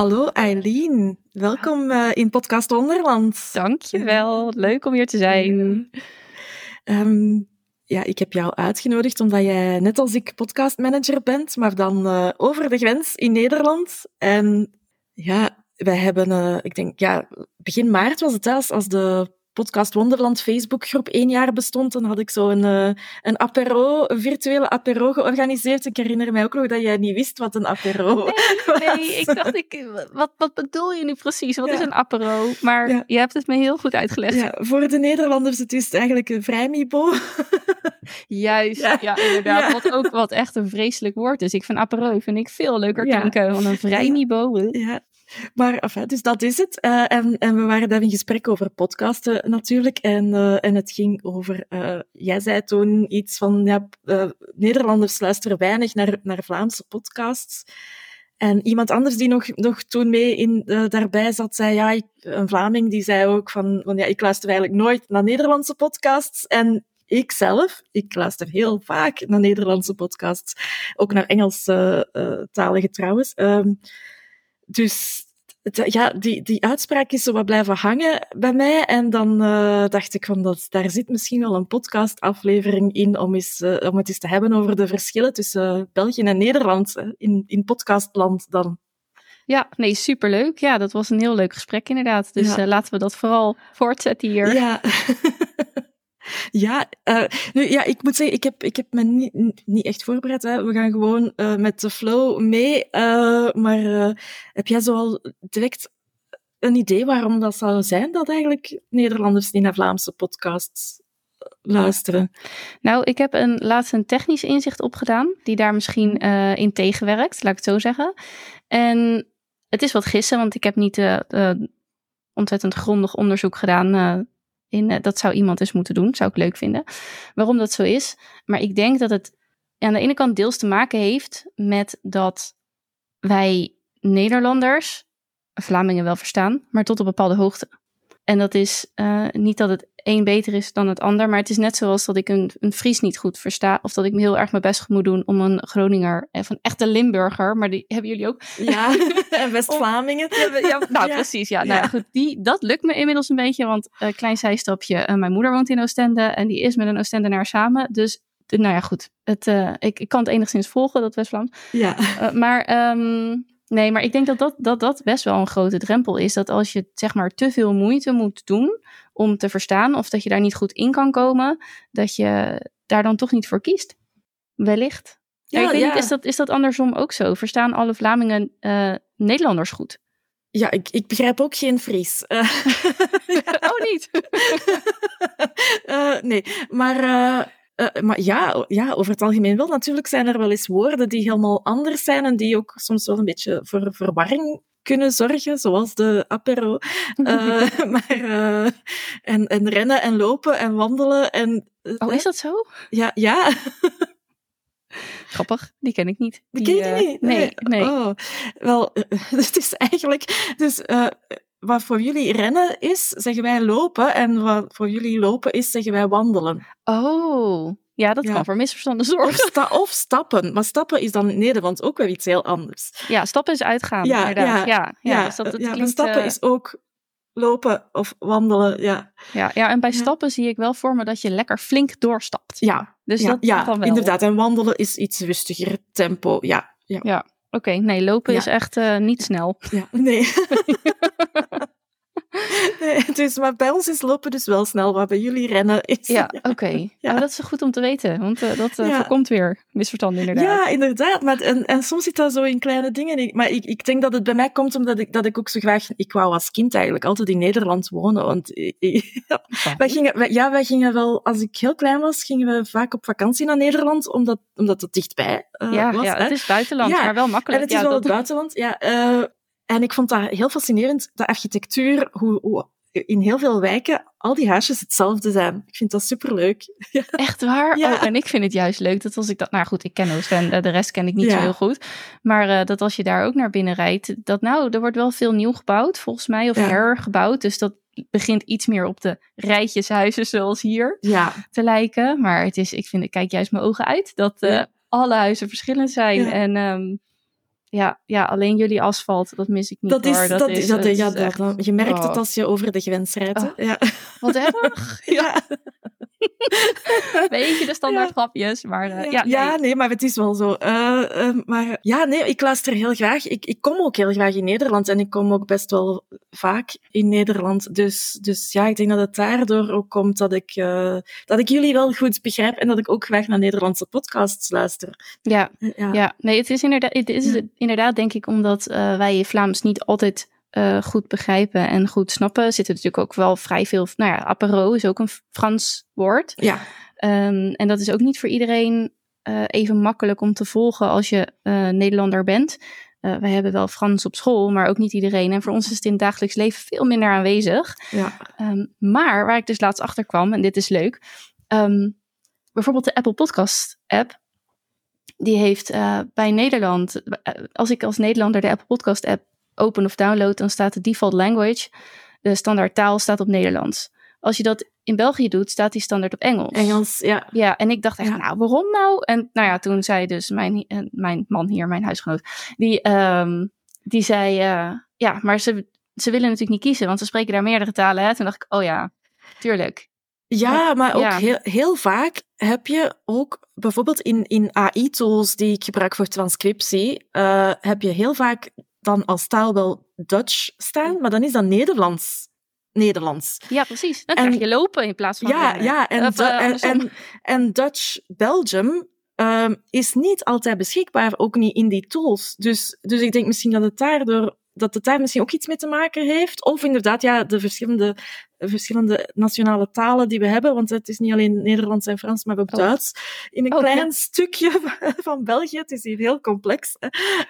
Hallo Eileen, welkom uh, in Podcast Wonderland. Dankjewel, leuk om hier te zijn. Um, ja, ik heb jou uitgenodigd omdat jij net als ik podcastmanager bent, maar dan uh, over de grens in Nederland. En ja, wij hebben, uh, ik denk, ja, begin maart was het zelfs als de Podcast Wonderland Facebookgroep één jaar bestond, dan had ik zo een, uh, een apero, een virtuele apero georganiseerd. Ik herinner mij ook nog dat jij niet wist wat een apero nee, was. Nee, ik dacht, ik, wat, wat bedoel je nu precies? Wat is een apero? Maar ja. je hebt het me heel goed uitgelegd. Ja, voor de Nederlanders het is het eigenlijk een vrijmibo. Juist, ja, ja inderdaad. Wat ook wat echt een vreselijk woord is. Ik vind apero vind ik veel leuker klinken dan een vrijmibo. Ja, maar dus dat is het. Uh, en, en we waren daar in gesprek over podcasten natuurlijk. En, uh, en het ging over, uh, jij zei toen iets van, ja, Nederlanders luisteren weinig naar, naar Vlaamse podcasts. En iemand anders die nog, nog toen mee in, daarbij zat, zei, ja, ik, een Vlaming, die zei ook van, van, ja, ik luister eigenlijk nooit naar Nederlandse podcasts. En ik zelf, ik luister heel vaak naar Nederlandse podcasts. Ook naar Engelstalige trouwens. Um, dus ja, die, die uitspraak is zo wat blijven hangen bij mij. En dan uh, dacht ik van, dat, daar zit misschien wel een podcastaflevering in om, eens, uh, om het eens te hebben over de verschillen tussen België en Nederland in, in podcastland dan. Ja, nee, superleuk. Ja, dat was een heel leuk gesprek inderdaad. Dus ja. laten we dat vooral voortzetten hier. Ja. Ja, uh, nu, ja, ik moet zeggen, ik heb, ik heb me niet, niet echt voorbereid. Hè. We gaan gewoon uh, met de flow mee. Uh, maar heb jij zoal direct een idee waarom dat zou zijn dat eigenlijk Nederlanders die naar Vlaamse podcasts luisteren? Nou, ik heb een, laatst een technisch inzicht opgedaan, die daar misschien in tegenwerkt, laat ik het zo zeggen. En het is wat gissen, want ik heb niet ontzettend grondig onderzoek gedaan uh, dat zou iemand eens moeten doen, zou ik leuk vinden. Waarom dat zo is. Maar ik denk dat het aan de ene kant deels te maken heeft met dat wij Nederlanders Vlamingen wel verstaan, maar tot een bepaalde hoogte. En dat is uh, niet dat het een beter is dan het ander, maar het is net zoals dat ik een, een Fries niet goed versta, of dat ik me heel erg mijn best moet doen om een Groninger, of een echte Limburger, maar die hebben jullie ook. Ja, en West-Vlamingen. Ja, nou, ja. precies, ja. Nou, goed, die, dat lukt me inmiddels een beetje, want uh, klein zijstapje, uh, mijn moeder woont in Oostende en die is met een Oostendenaar samen, dus nou ja, goed. Het, uh, ik, ik kan het enigszins volgen, dat West-Vlaams. Ja. maar um, Nee, maar ik denk dat dat, dat dat best wel een grote drempel is. Dat als je zeg maar te veel moeite moet doen om te verstaan, of dat je daar niet goed in kan komen, dat je daar dan toch niet voor kiest. Wellicht. Ja, ik weet ja. niet, is dat, is dat andersom ook zo? Verstaan alle Vlamingen uh, Nederlanders goed? Ja, ik, ik begrijp ook geen Fries. Uh, oh, niet? uh, nee, maar uh, maar ja, ja, over het algemeen wel. Natuurlijk zijn er wel eens woorden die helemaal anders zijn en die ook soms wel een beetje voor verwarring kunnen zorgen, zoals de apero. Uh, maar, uh, en, en rennen en lopen en wandelen. En, oh, is dat zo? Ja, ja. Grappig, die ken ik niet. Die, die ken je niet? Nee, nee. Oh, wel, het is eigenlijk... Dus, wat voor jullie rennen is, zeggen wij lopen. En wat voor jullie lopen is, zeggen wij wandelen. Oh, ja, dat ja. kan voor misverstanden zorgen. Of, sta of, stappen. Maar stappen is dan in Nederland ook wel iets heel anders. Ja, stappen is uitgaan. Ja, inderdaad. ja, ja, ja. Dus dat, klinkt, stappen uh... is ook lopen of wandelen. Ja, ja, ja en bij stappen zie ik wel voor me dat je lekker flink doorstapt. Ja, dus dat, ja, dat inderdaad. En wandelen is iets rustiger tempo. Ja, ja. ja. Oké, okay, nee, lopen ja. is echt uh, niet snel. Ja, nee. nee, dus, maar bij ons is lopen dus wel snel, maar bij jullie rennen is... Ja, oké. Ja. dat is goed om te weten, want uh, dat uh, ja. voorkomt weer misverstanden inderdaad. Ja, inderdaad. Maar, en, en soms zit dat zo in kleine dingen. Maar ik, ik denk dat het bij mij komt omdat ik, dat ik ook zo graag... Ik wou als kind eigenlijk altijd in Nederland wonen, want... ja, wij gingen, wij, ja, wij gingen wel... Als ik heel klein was, gingen we vaak op vakantie naar Nederland, omdat, omdat het dichtbij uh, ja, was. Ja, het is buitenland, maar wel makkelijk. En het is ja, wel dat... het buitenland, ja. En ik vond dat heel fascinerend, de architectuur, hoe, hoe, in heel veel wijken al die huisjes hetzelfde zijn. Ik vind dat superleuk. Echt waar? Ja. Oh, en ik vind het juist leuk dat als ik dat... Nou goed, ik ken Oostende, de rest ken ik niet ja. zo heel goed. Maar uh, dat als je daar ook naar binnen rijdt... Dat nou, er wordt wel veel nieuw gebouwd volgens mij. Of ja. hergebouwd. Dus dat begint iets meer op de rijtjeshuizen zoals hier te lijken. Maar het is, ik vind, ik kijk juist mijn ogen uit. Dat uh, alle huizen verschillend zijn. En... Um, ja, ja, alleen jullie asfalt, dat mis ik niet. Dat is, hoor. dat, dat is, dat, het ja, is echt, je merkt oh. het als je over de grens rijdt. Oh. Ja. Wat erg. ja. Beetje de standaard ja. grapjes, maar uh, ja, ja, nee. ja, nee. maar het is wel zo. Uh, uh, maar ja, nee, ik luister heel graag. Ik, ik kom ook heel graag in Nederland en ik kom ook best wel vaak in Nederland. Dus, dus ja, ik denk dat het daardoor ook komt dat ik, dat ik jullie wel goed begrijp en dat ik ook graag naar Nederlandse podcasts luister. Ja, ja. ja. nee, het is inderdaad, het is. Inderdaad denk ik omdat uh, wij Vlaams niet altijd uh, goed begrijpen en goed snappen. Zit er natuurlijk ook wel vrij veel. Nou ja, apero is ook een Frans woord. Ja. Um, en dat is ook niet voor iedereen uh, even makkelijk om te volgen als je Nederlander bent. Wij hebben wel Frans op school, maar ook niet iedereen. En voor ons is het in het dagelijks leven veel minder aanwezig. Ja. Um, maar waar ik dus laatst achter kwam, en dit is leuk. Um, bijvoorbeeld de Apple Podcast app. Die heeft bij Nederland, als ik als Nederlander de Apple Podcast app open of download, dan staat de default language, de standaard taal, staat op Nederlands. Als je dat in België doet, staat die standaard op Engels. Engels, ja. Ja, en ik dacht echt, ja. nou, waarom nou? En nou ja, toen zei dus mijn, mijn man hier, mijn huisgenoot, die, um, die zei, uh, ja, maar ze, ze willen natuurlijk niet kiezen, want ze spreken daar meerdere talen. Hè? Toen dacht ik, oh ja, tuurlijk. Ja, maar ook ja. Heel, heel vaak heb je ook bijvoorbeeld in, in AI-tools die ik gebruik voor transcriptie, uh, heb je heel vaak dan als taal wel Dutch staan, maar dan is dat Nederlands. Nederlands. Ja, precies. Dan en, krijg je lopen in plaats van... Ja, ja en, of, uh, en, en, en, Dutch Belgium um, is niet altijd beschikbaar, ook niet in die tools. Dus, dus ik denk misschien dat het daardoor dat het daar misschien ook iets mee te maken heeft. Of inderdaad, ja, de verschillende, verschillende nationale talen die we hebben. Want het is niet alleen Nederlands en Frans, maar ook Duits. In een oh, klein ja. stukje van België. Het is hier heel complex.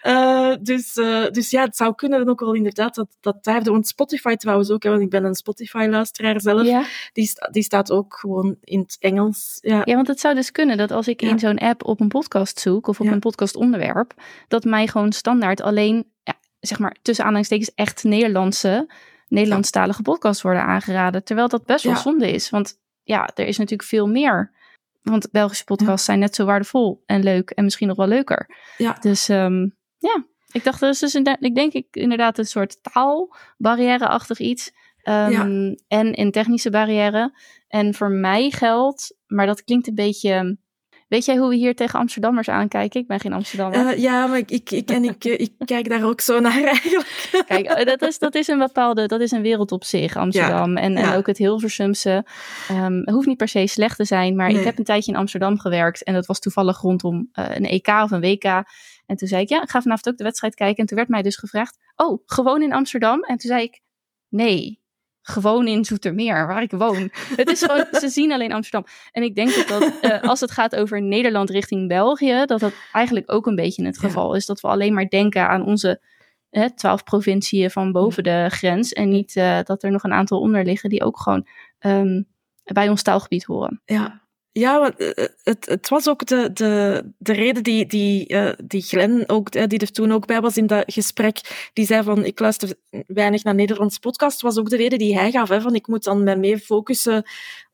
Uh, dus, uh, dus ja, het zou kunnen ook wel inderdaad dat, dat daar... Want Spotify trouwens ook, hè, want ik ben een Spotify-luisteraar zelf. Ja. Die, die staat ook gewoon in het Engels. Ja, ja want het zou dus kunnen dat als ik ja. in zo'n app op een podcast zoek... of op een podcastonderwerp... dat mij gewoon standaard alleen zeg maar, tussen aanhalingstekens echt Nederlandse, Nederlandstalige podcasts worden aangeraden. Terwijl dat best wel ja. zonde is. Want ja, er is natuurlijk veel meer. Want Belgische podcasts ja. zijn net zo waardevol en leuk en misschien nog wel leuker. Ja. Dus um, ja, ik dacht, dat is dus een, ik denk ik inderdaad een soort taalbarrière-achtig iets. Um, ja. En een technische barrière. En voor mij geldt, maar dat klinkt een beetje Weet jij hoe we hier tegen Amsterdammers aankijken? Ik ben geen Amsterdammer. Uh, ja, maar ik, ik, ik, en ik, ik kijk daar ook zo naar eigenlijk. Kijk, dat is, dat is een bepaalde, dat is een wereld op zich, Amsterdam. Ja, en, en ook het Hilversumse. Um, het hoeft niet per se slecht te zijn, maar nee. ik heb een tijdje in Amsterdam gewerkt. En dat was toevallig rondom uh, een EK of een WK. En toen zei ik, ja, ik ga vanavond ook de wedstrijd kijken. En toen werd mij dus gevraagd, oh, gewoon in Amsterdam? En toen zei ik, nee, gewoon in Zoetermeer, waar ik woon. Het is gewoon, ze zien alleen Amsterdam. En ik denk dat, dat uh, als het gaat over Nederland richting België, dat dat eigenlijk ook een beetje het geval ja. is. Dat we alleen maar denken aan onze twaalf provinciën van boven de grens. En niet uh, dat er nog een aantal onder liggen die ook gewoon um, bij ons taalgebied horen. Ja, ja, want het, het was ook de, de, de reden die, die, uh, die Glenn, ook, die er toen ook bij was in dat gesprek, die zei van ik luister weinig naar Nederlandse podcast, was ook de reden die hij gaf, hè, van ik moet dan mij meer focussen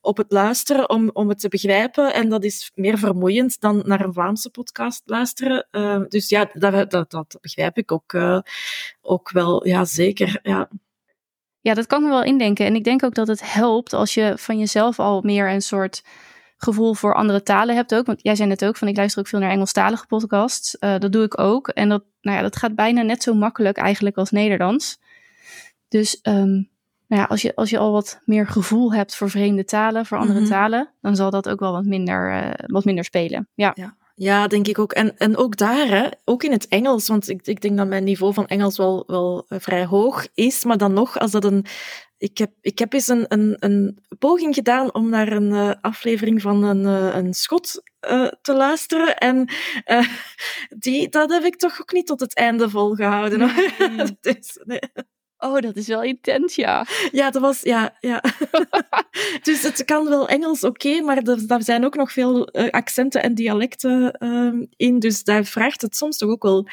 op het luisteren om, om het te begrijpen. En dat is meer vermoeiend dan naar een Vlaamse podcast luisteren. Dus ja, dat, dat, dat begrijp ik ook, ook wel. Ja, zeker. Ja. ja, dat kan me wel indenken. En ik denk ook dat het helpt als je van jezelf al meer een soort gevoel voor andere talen hebt ook. Want jij zei net ook van ik luister ook veel naar Engelstalige podcasts. Uh, dat doe ik ook. En dat, nou ja, dat gaat bijna net zo makkelijk eigenlijk als Nederlands. Dus um, nou ja, als je, als je al wat meer gevoel hebt voor vreemde talen, voor andere Mhm. talen, dan zal dat ook wel wat minder, eh, wat minder spelen. Ja. Ja. Ja, denk ik ook. En, en ook daar, hè, ook in het Engels, want ik, ik denk dat mijn niveau van Engels wel, wel eh, vrij hoog is, maar dan nog, als dat een... Ik heb, ik heb eens een, een, een poging gedaan om naar een eh, aflevering van een, eh, een Schot eh, te luisteren. En die, dat heb ik toch ook niet tot het einde volgehouden. Mm. dus, nee. Oh, dat is wel intens, ja. Ja, dat was, ja, ja. dus het kan wel Engels, oké, maar er, daar zijn ook nog veel accenten en dialecten ehm, in. Dus daar vraagt het soms toch ook wel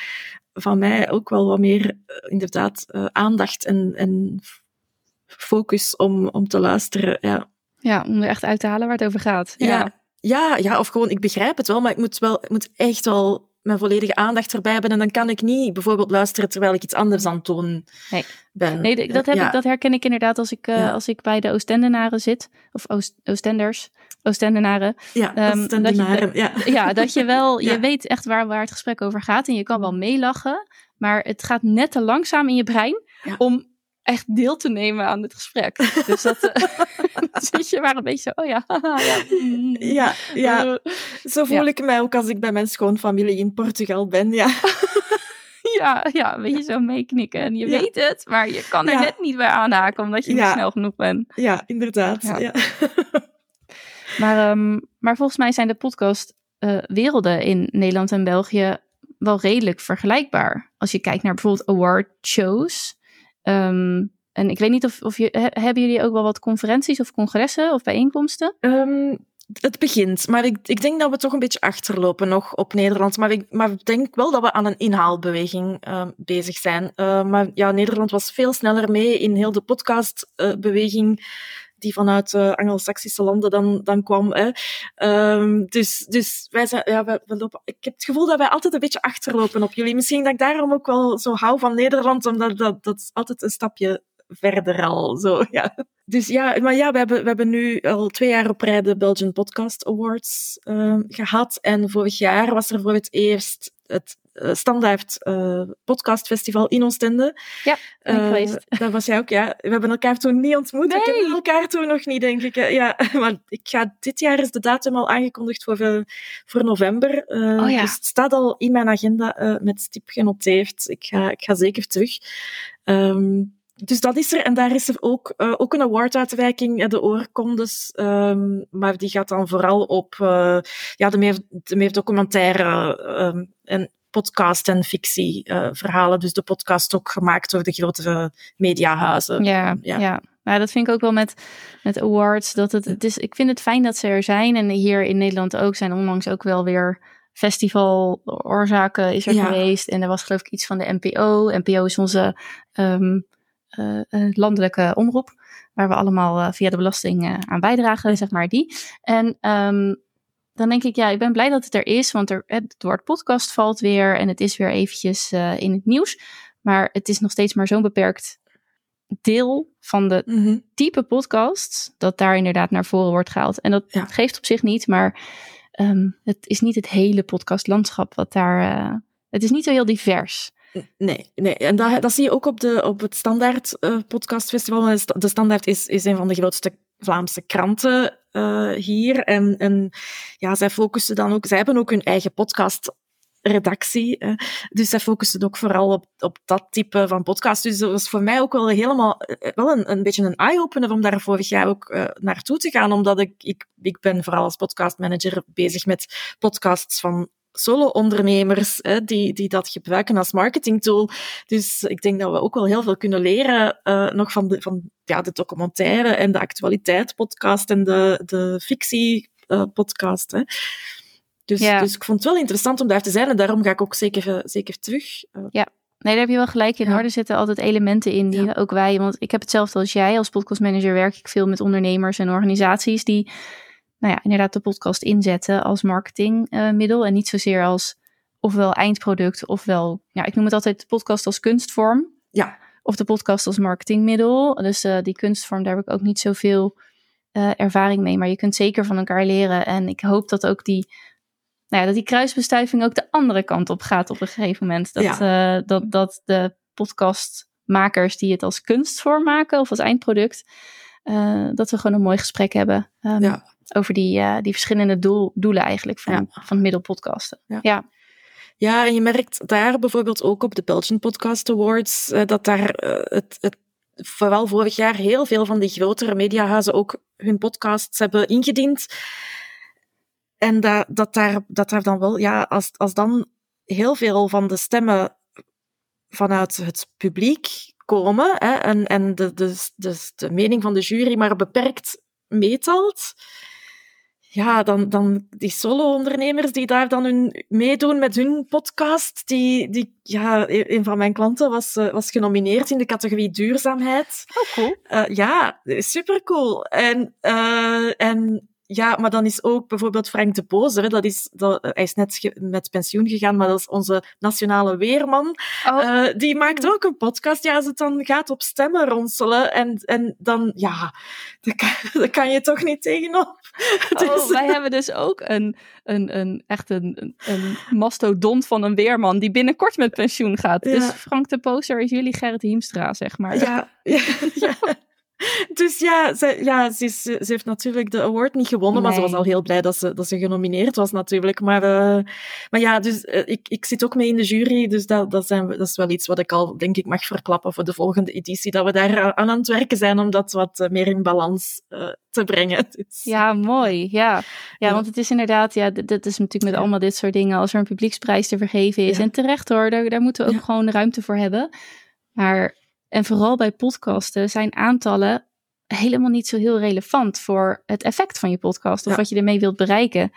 van mij ook wel wat meer, inderdaad, aandacht en, en focus om, om te luisteren. Ja. Ja, om er echt uit te halen waar het over gaat. Ja. Ja. Ja, ja, of gewoon, ik begrijp het wel, maar ik moet, wel, ik moet echt wel mijn volledige aandacht erbij hebben. En dan kan ik niet bijvoorbeeld luisteren terwijl ik iets anders aan het doen Nee. ben. Nee, dat, heb Ja. ik, dat herken ik inderdaad als ik, eh, Ja. als ik bij de Oostendenaren zit. Of Oost, Oostenders. Oostendenaren. Ja, Ehm, dat je- ja. Ja, dat je wel, je weet echt waar, waar het gesprek over gaat. En je kan wel meelachen. Maar het gaat net te langzaam in je brein om echt deel te nemen aan het gesprek. Dus dat eh, zit je maar een beetje zo, oh ja, ja. Ja, ja. eh, Zo voel Ja. ik mij ook als ik bij mijn schoonfamilie in Portugal ben. Ja, ja, ja, een beetje zo meeknikken. En je Ja. weet het, maar je kan er net niet bij aanhaken, omdat je niet snel genoeg bent. ja inderdaad. Maar, ehm, maar volgens mij zijn de podcastwerelden in Nederland en België wel redelijk vergelijkbaar. Als je kijkt naar bijvoorbeeld award shows. Ehm, en ik weet niet of, of je, he- hebben jullie ook wel wat conferenties of congressen of bijeenkomsten? Ehm, het begint, maar ik, ik denk dat we toch een beetje achterlopen nog op Nederland. Maar ik, maar ik denk wel dat we aan een inhaalbeweging ehm, bezig zijn. Maar ja, Nederland was veel sneller mee in heel de podcastbeweging die vanuit de Anglo-Saxische landen dan, dan kwam. Hè. Ehm, dus, dus wij zijn, ja, we lopen, ik heb het gevoel dat wij altijd een beetje achterlopen op jullie. Misschien dat ik daarom ook wel zo hou van Nederland, omdat dat, dat is altijd een stapje verder al. Zo, ja. Dus ja, maar ja, we hebben, we hebben nu al twee jaar op rij de Belgian Podcast Awards ehm, gehad. En vorig jaar was er voor het eerst het standaard eh, podcastfestival in Oostende. Ja, ben ik Eh, geweest. Dat was jij ook, ja. We hebben elkaar toen niet ontmoet. We Nee. kennen elkaar toen nog niet, denk ik. Ja, maar ik ga, dit jaar is de datum al aangekondigd voor, eh, voor november. Eh, Oh ja. Dus het staat al in mijn agenda eh, met stip genoteerd. Ik ga, ik ga zeker terug. Ehm, dus dat is er. En daar is er ook, eh, ook een awarduitreiking, eh, de oorkondes. Ehm, maar die gaat dan vooral op eh, ja, de, meer, de meer documentaire ehm, en podcast- en fictieverhalen. dus de podcast ook gemaakt door de grotere mediahuizen. Ja, ja. ja. Nou, dat vind ik ook wel met, met awards. Dat het, het is, ik vind het fijn dat ze er zijn. En hier in Nederland ook zijn onlangs ook wel weer festival oorzaken is er Ja. geweest. En er was geloof ik iets van de NPO. NPO is onze ehm, eh, eh, landelijke omroep. Waar we allemaal eh, via de belasting eh, aan bijdragen, zeg maar die. En ehm, dan denk ik, ja, ik ben blij dat het er is. Want er, het woord podcast valt weer. En het is weer eventjes eh, in het nieuws. Maar het is nog steeds maar zo'n beperkt deel van de Mhm. type podcasts dat daar inderdaad naar voren wordt gehaald. En dat Ja. geeft op zich niet, maar ehm, het is niet het hele podcastlandschap wat daar. eh, het is niet zo heel divers. Nee, nee. en dat, dat zie je ook op, de, op het Standaard eh, Podcastfestival. De Standaard is, is een van de grootste Vlaamse kranten eh, hier. En, en ja, zij focussen dan ook... Zij hebben ook hun eigen podcastredactie. eh. dus zij focussen ook vooral op, op dat type van podcast. Dus dat was voor mij ook wel helemaal eh, wel een, een beetje een eye-opener om daar vorig jaar ook eh, naartoe te gaan. Omdat ik, ik, ik ben vooral als podcastmanager bezig met podcasts van solo-ondernemers hè, die, die dat gebruiken als marketingtool. Dus ik denk dat we ook wel heel veel kunnen leren eh, nog van, de, van ja, de documentaire en de actualiteit podcast en de, de fictie eh. Dus, Ja. dus ik vond het wel interessant om daar te zijn en daarom ga ik ook zeker, eh, zeker terug. Eh, Nee, daar heb je wel gelijk in Ja. hoor. Er zitten altijd elementen in die Ja. ook wij. Want ik heb hetzelfde als jij. Als podcastmanager werk ik veel met ondernemers en organisaties die, nou ja, inderdaad de podcast inzetten als marketingmiddel. en niet zozeer als ofwel eindproduct, ofwel, ja, ik noem het altijd de podcast als kunstvorm. ja, of de podcast als marketingmiddel. Dus eh, die kunstvorm, daar heb ik ook niet zoveel eh, ervaring mee. Maar je kunt zeker van elkaar leren. En ik hoop dat ook die, nou ja, dat die kruisbestuiving ook de andere kant op gaat op een gegeven moment. Dat, eh, dat, dat de makers die het als kunstvorm maken of als eindproduct. Uh, dat we gewoon een mooi gesprek hebben um, ja. Over die, uh, die verschillende doel, doelen eigenlijk van, ja. van middelpodcasten. Ja. ja. Ja, en je merkt daar bijvoorbeeld ook op de Belgian Podcast Awards uh, dat daar het, het vooral vorig jaar heel veel van die grotere mediahuizen ook hun podcasts hebben ingediend. En dat, dat, daar, dat daar dan wel, ja, als, als dan heel veel van de stemmen vanuit het publiek komen hè, en, en de, de, de, de mening van de jury maar beperkt meetelt, ja, dan, dan die solo-ondernemers die daar dan hun, meedoen met hun podcast, die, die, ja, een van mijn klanten was, uh, was genomineerd in de categorie duurzaamheid. Oh, cool. Uh, ja, super cool. En, uh, en ja, maar dan is ook bijvoorbeeld Frank de Bozer, dat is, dat, hij is net met pensioen gegaan, maar dat is onze nationale weerman. Oh. Uh, die maakt ook een podcast. Ja, als het dan gaat op stemmen ronselen en, en dan, ja, daar kan, kan je toch niet tegenop. Oh, dus, wij hebben dus ook een, een, een echt een, een mastodont van een weerman die binnenkort met pensioen gaat. Ja. Dus Frank de Bozer is jullie Gerrit Hiemstra, zeg maar. Ja, ja, ja. Dus ja, ze, ja ze, is, ze, heeft natuurlijk de award niet gewonnen, nee. maar ze was al heel blij dat ze, dat ze genomineerd was natuurlijk. Maar, uh, maar ja, dus uh, ik, ik zit ook mee in de jury, dus dat, dat, zijn, dat is wel iets wat ik al, denk ik, mag verklappen voor de volgende editie, dat we daar aan aan het werken zijn om dat wat meer in balans uh, te brengen. Dus. Ja, mooi. Ja. ja, ja, want het is inderdaad, ja, dat is natuurlijk met ja. allemaal dit soort dingen, als er een publieksprijs te vergeven is, ja. en terecht hoor, daar, daar moeten we ook gewoon ruimte voor hebben. Maar en vooral bij podcasten zijn aantallen helemaal niet zo heel relevant voor het effect van je podcast of ja. wat je ermee wilt bereiken.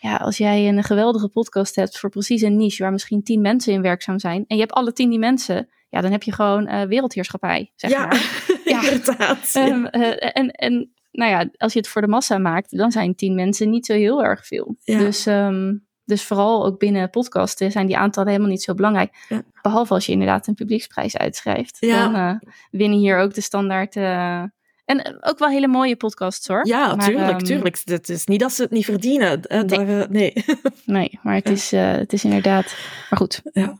Ja, als jij een geweldige podcast hebt voor precies een niche waar misschien tien mensen in werkzaam zijn en je hebt alle tien die mensen, ja, dan heb je gewoon uh, wereldheerschappij, zeg ja, maar. ja, inderdaad. Um, uh, en, en nou ja, als je het voor de massa maakt, dan zijn tien mensen niet zo heel erg veel. Ja. Dus um, dus vooral ook binnen podcasten zijn die aantallen helemaal niet zo belangrijk. Ja. Behalve als je inderdaad een publieksprijs uitschrijft. Ja. Dan uh, winnen hier ook de standaard. Uh, en ook wel hele mooie podcasts hoor. Ja, maar, tuurlijk, um, tuurlijk. Het is niet dat ze het niet verdienen. Uh, nee. Daar, nee. nee, maar het, is, het is inderdaad. Maar goed. Ja.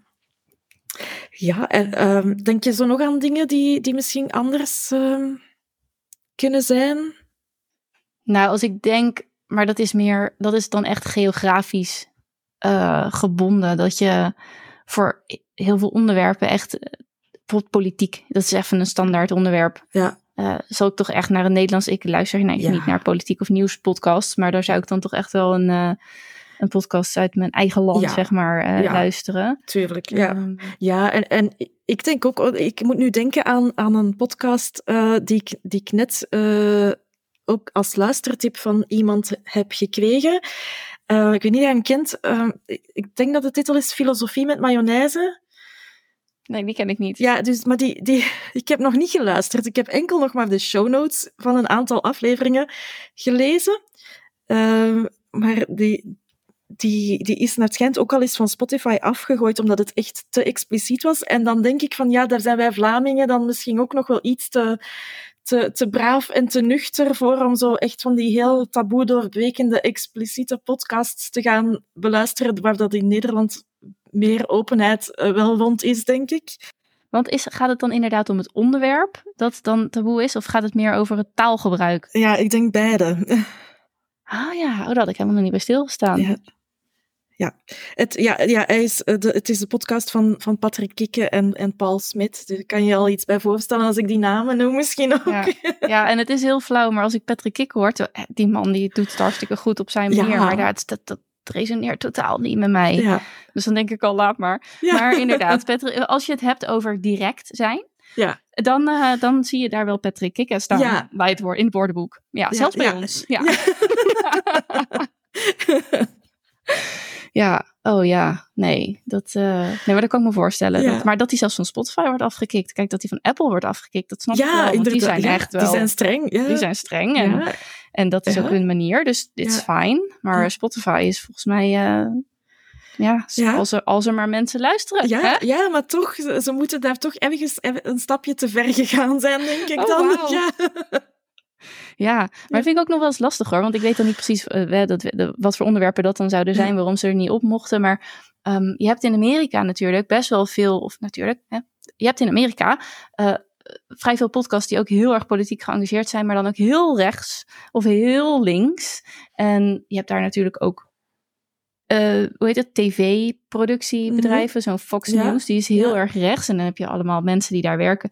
Ja, en um, denk je zo nog aan dingen die, die misschien anders um, kunnen zijn? Nou, als ik denk, maar dat is meer, dat is dan echt geografisch uh, gebonden. Dat je voor heel veel onderwerpen echt, bijvoorbeeld politiek, dat is even een standaard onderwerp. Ja. Uh, zal ik toch echt naar een Nederlands, ik luister nee, ja. niet naar politiek of nieuws podcast, maar daar zou ik dan toch echt wel een, uh, een podcast uit mijn eigen land, ja. zeg maar, ja. luisteren. Tuurlijk, ja. Um, ja, en, en ik denk ook, ik moet nu denken aan, aan een podcast die, ik, die ik net ook als luistertip van iemand heb gekregen. Uh, ik weet niet of je hem kent. Uh, ik denk dat de titel is Filosofie met mayonaise. Nee, die ken ik niet. Ja, dus, maar die, die, ik heb nog niet geluisterd. Ik heb enkel nog maar de show notes van een aantal afleveringen gelezen. Uh, maar die, die, die is naar het schijnt ook al eens van Spotify afgegooid, omdat het echt te expliciet was. En dan denk ik van, ja, daar zijn wij Vlamingen dan misschien ook nog wel iets te te, te braaf en te nuchter voor om zo echt van die heel taboe doorbrekende, expliciete podcasts te gaan beluisteren, waar dat in Nederland meer openheid uh, wel rond is, denk ik. Want is, gaat het dan inderdaad om het onderwerp dat dan taboe is, of gaat het meer over het taalgebruik? Ja, ik denk beide. Ah ja, oh, dat had ik helemaal nog niet bij stilgestaan. Ja. Ja, het, ja, ja hij is, de, het is de podcast van, van Patrick Kikke en, en Paul Smit. Daar kan je al iets bij voorstellen als ik die namen noem misschien ook. Ja, ja en het is heel flauw, maar als ik Patrick Kikke hoor, die man die doet het hartstikke goed op zijn manier, ja. maar dat, dat, dat resoneert totaal niet met mij. Ja. Dus dan denk ik al, laat maar. Ja. Maar inderdaad, Patrick, als je het hebt over direct zijn, ja. Dan, uh, dan zie je daar wel Patrick Kikke staan ja. bij het woord, in het woordenboek. Ja, zelfs bij ons. Ja. Ja, oh ja, nee. Dat, uh, nee, maar dat kan ik me voorstellen. Ja. Dat, maar dat die zelfs van Spotify wordt afgekikt. Kijk, dat die van Apple wordt afgekikt, dat snap ja, ik wel. Want die zijn echt wel... Die zijn streng. Ja. Die zijn streng. En, en dat is ook hun manier, dus dit is fijn. Maar Spotify is volgens mij... Uh, ja, Als, er, als er maar mensen luisteren. Ja, hè? ja maar toch, ze, ze, moeten daar toch ergens een stapje te ver gegaan zijn, denk ik oh, dan. Wow. Ja. Ja, maar dat vind ik ook nog wel eens lastig hoor. Want ik weet dan niet precies uh, dat, de, wat voor onderwerpen dat dan zouden zijn, waarom ze er niet op mochten. Maar um, je hebt in Amerika natuurlijk best wel veel, of natuurlijk, hè, je hebt in Amerika uh, vrij veel podcasts die ook heel erg politiek geëngageerd zijn, maar dan ook heel rechts of heel links. En je hebt daar natuurlijk ook, uh, hoe heet het, tv-productiebedrijven, zo'n Fox News, die is heel erg rechts. En dan heb je allemaal mensen die daar werken.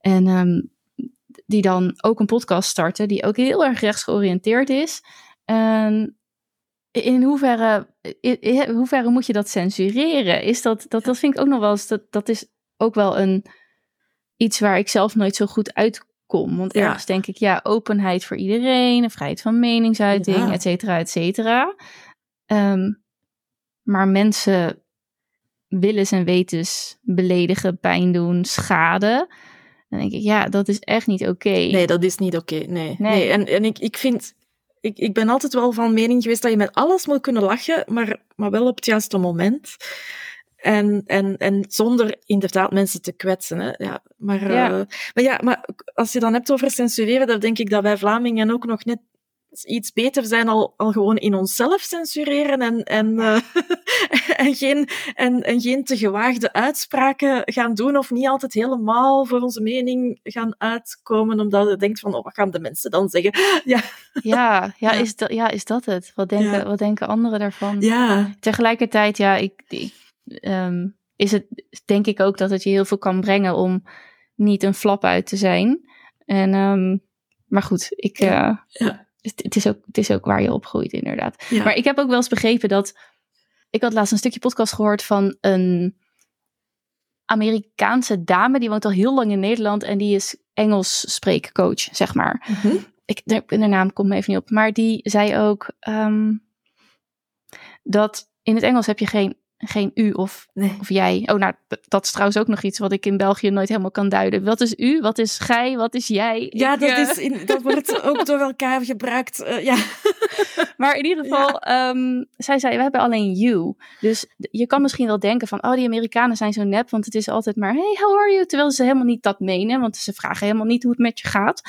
En um, die dan ook een podcast starten, die ook heel erg rechts georiënteerd is. En in hoeverre, in hoeverre moet je dat censureren? Is dat, dat, dat vind ik ook nog wel eens, dat, dat is ook wel een, iets waar ik zelf nooit zo goed uitkom. Want ergens denk ik, ja, openheid voor iedereen, vrijheid van meningsuiting, ja. et cetera, et cetera. Um, maar mensen willens en wetens beledigen, pijn doen, schaden. Dan denk ik, ja, dat is echt niet oké. Okay. Nee, dat is niet oké. Okay. Nee. nee. nee. En, en ik, ik vind, ik, ik ben altijd wel van mening geweest dat je met alles moet kunnen lachen, maar, maar wel op het juiste moment. En, en, en zonder inderdaad mensen te kwetsen. Hè. Ja, maar, ja. Uh, maar ja, maar als je dan hebt over censureren, dan denk ik dat wij Vlamingen ook nog net iets beter zijn al, al gewoon in onszelf censureren en, en, uh, en, geen, en, en geen te gewaagde uitspraken gaan doen of niet altijd helemaal voor onze mening gaan uitkomen omdat je denkt van, oh, wat gaan de mensen dan zeggen? Ja, ja, ja, Is, dat, ja is dat het? Wat denken, ja. wat denken anderen daarvan? Ja. Tegelijkertijd, ja, ik, ik um, is het denk ik ook dat het je heel veel kan brengen om niet een flap uit te zijn. En, um, maar goed, ik... Ja. Uh, ja het is, ook, het is ook waar je opgroeit, inderdaad. Ja. Maar ik heb ook wel eens begrepen dat. Ik had laatst een stukje podcast gehoord van een Amerikaanse dame. Die woont al heel lang in Nederland en die is Engels spreekcoach, zeg maar. Mm -hmm. ik, de, de naam komt me even niet op. Maar die zei ook um, dat in het Engels heb je geen geen u of, nee. of jij. Oh, nou, dat is trouwens ook nog iets wat ik in België nooit helemaal kan duiden. Wat is u? Wat is gij? Wat is jij? Ja, ik, dat, uh... is in, dat wordt ook door elkaar gebruikt. Uh, ja. maar in ieder geval, ja. um, zij zei, we hebben alleen you. Dus je kan misschien wel denken van, oh, die Amerikanen zijn zo nep, want het is altijd maar, hey, how are you? Terwijl ze helemaal niet dat menen, want ze vragen helemaal niet hoe het met je gaat.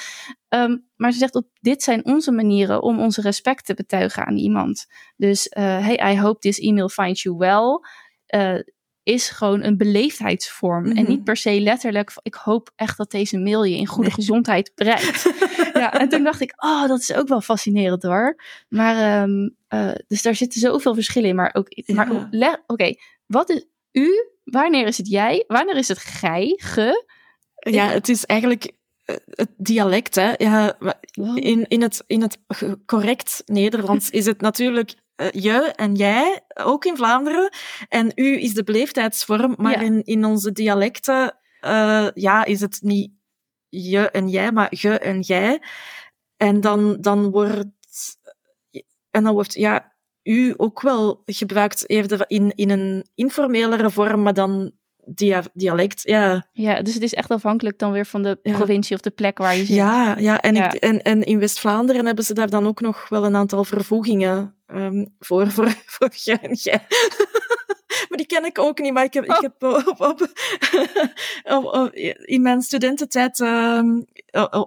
Um, maar ze zegt, op, dit zijn onze manieren om onze respect te betuigen aan iemand. Dus, uh, hey, I hope this email finds you well. Uh, is gewoon een beleefdheidsvorm. Mm -hmm. En niet per se letterlijk, ik hoop echt dat deze mail je in goede nee. gezondheid bereikt. ja, en toen dacht ik, oh, dat is ook wel fascinerend hoor. Maar, um, uh, dus daar zitten zoveel verschillen in. Maar ook, maar oké, okay, wat is u? Wanneer is het jij? Wanneer is het gij? Ge? Ja, het is eigenlijk het dialect, hè. Ja, in, in, het, in het correct Nederlands is het natuurlijk uh, je en jij, ook in Vlaanderen. En u is de beleefdheidsvorm, maar ja. in, in onze dialecten uh, ja, is het niet je en jij, maar ge en jij. En dan, dan wordt... En dan wordt, ja, u ook wel gebruikt eerder in, in een informelere vorm, maar dan dia dialect, ja. Ja, dus het is echt afhankelijk dan weer van de ja. provincie of de plek waar je zit. Ja, ja, en, ja. Ik, en, en in West-Vlaanderen hebben ze daar dan ook nog wel een aantal vervoegingen um, voor, voor, voor maar die ken ik ook niet, maar ik heb, oh. ik heb op, op, op, op, in mijn studententijd um,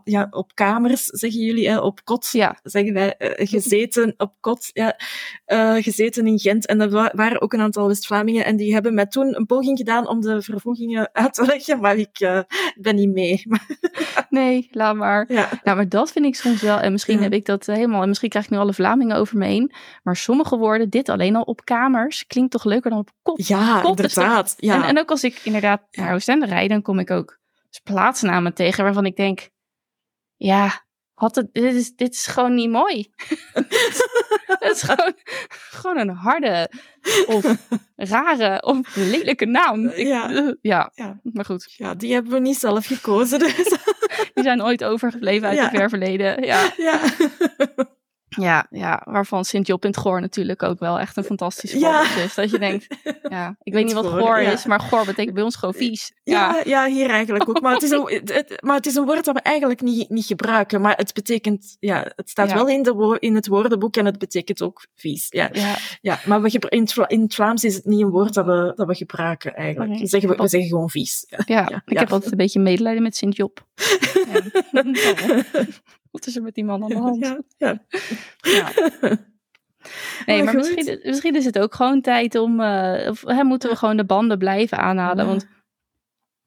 ja, op kamers, zeggen jullie, hè, op kot, ja. zeggen wij, uh, gezeten op kot, ja, uh, gezeten in Gent. En er waren ook een aantal West-Vlamingen en die hebben mij toen een poging gedaan om de vervoegingen uit te leggen, maar ik uh, ben niet mee. nee, laat maar. Ja. Nou, maar dat vind ik soms wel, en misschien ja. heb ik dat helemaal, en misschien krijg ik nu alle Vlamingen over me heen, maar sommige woorden, dit alleen al op kamers, klinkt toch leuker dan op kot. Ja, kot inderdaad. Ja. En, en ook als ik inderdaad naar Oostende rijd, dan kom ik ook plaatsnamen tegen waarvan ik denk, ja, had het, dit, is, dit is gewoon niet mooi. het is gewoon, gewoon een harde of rare of lelijke naam. Ik, ja. Uh, ja. ja, maar goed. Ja, die hebben we niet zelf gekozen. Dus. die zijn ooit overgebleven uit ja. het ver verleden. Ja. ja. Ja, ja, waarvan Sint-Job in het Goor natuurlijk ook wel echt een fantastisch voorbeeld ja. is. Dat je denkt, ja, ik weet niet wat goor is, maar goor betekent bij ons gewoon vies. Ja, ja, ja hier eigenlijk ook. Maar het, is een, het, maar het is een woord dat we eigenlijk niet, niet gebruiken. Maar het betekent, ja, het staat wel in, de in het woordenboek en het betekent ook vies. Ja, ja. maar we in, in het Vlaams is het niet een woord dat we, dat we gebruiken eigenlijk. Okay. Zeggen, we, we zeggen gewoon vies. Ja, ik heb altijd een beetje medelijden met Sint-Job. Wat is er met die man aan de hand? Ja. ja. ja. Nee, maar, maar misschien, misschien, is het ook gewoon tijd om. Uh, of hè, moeten we gewoon de banden blijven aanhalen. Ja. Want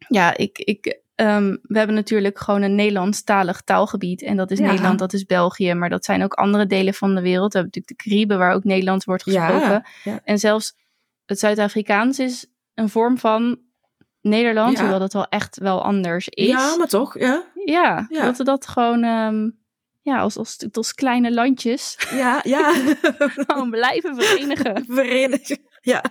Ja, ik, ik, ehm, we hebben natuurlijk gewoon een Nederlandstalig taalgebied. En dat is Ja. Nederland, dat is België. Maar dat zijn ook andere delen van de wereld. We hebben natuurlijk de Cariben, waar ook Nederlands wordt gesproken. Ja. En zelfs het Zuid-Afrikaans is een vorm van Nederlands, hoewel dat wel echt wel anders is. ja, maar toch, ja. Ja, Ja. dat we dat gewoon ehm, ja, als, als, als kleine landjes Ja, ja. gewoon blijven verenigen. Verenigen. Ja,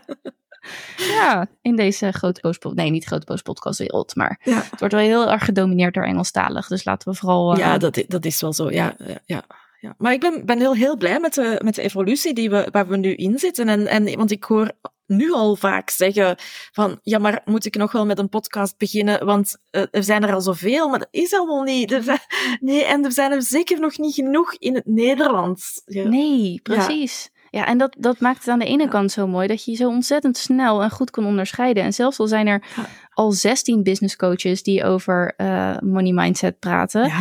ja, in deze grote post nee, niet grote post podcastwereld, maar ja. het wordt wel heel erg gedomineerd door Engelstalig. Dus laten we vooral... eh, ja dat, i- dat is wel zo. Ja, ja, ja. ja. Maar ik ben, ben heel, heel blij met de, met de evolutie die we, waar we nu in zitten. En, en, want ik hoor nu al vaak zeggen van, ja, maar moet ik nog wel met een podcast beginnen? Want eh, er zijn er al zoveel, maar dat is allemaal niet. Er zijn, nee, en er zijn er zeker nog niet genoeg in het Nederlands. Ja. Nee, precies. Ja, en dat, dat maakt het aan de ene Ja. kant zo mooi dat je je zo ontzettend snel en goed kan onderscheiden. En zelfs al zijn er al 16 business coaches die over eh, money mindset praten.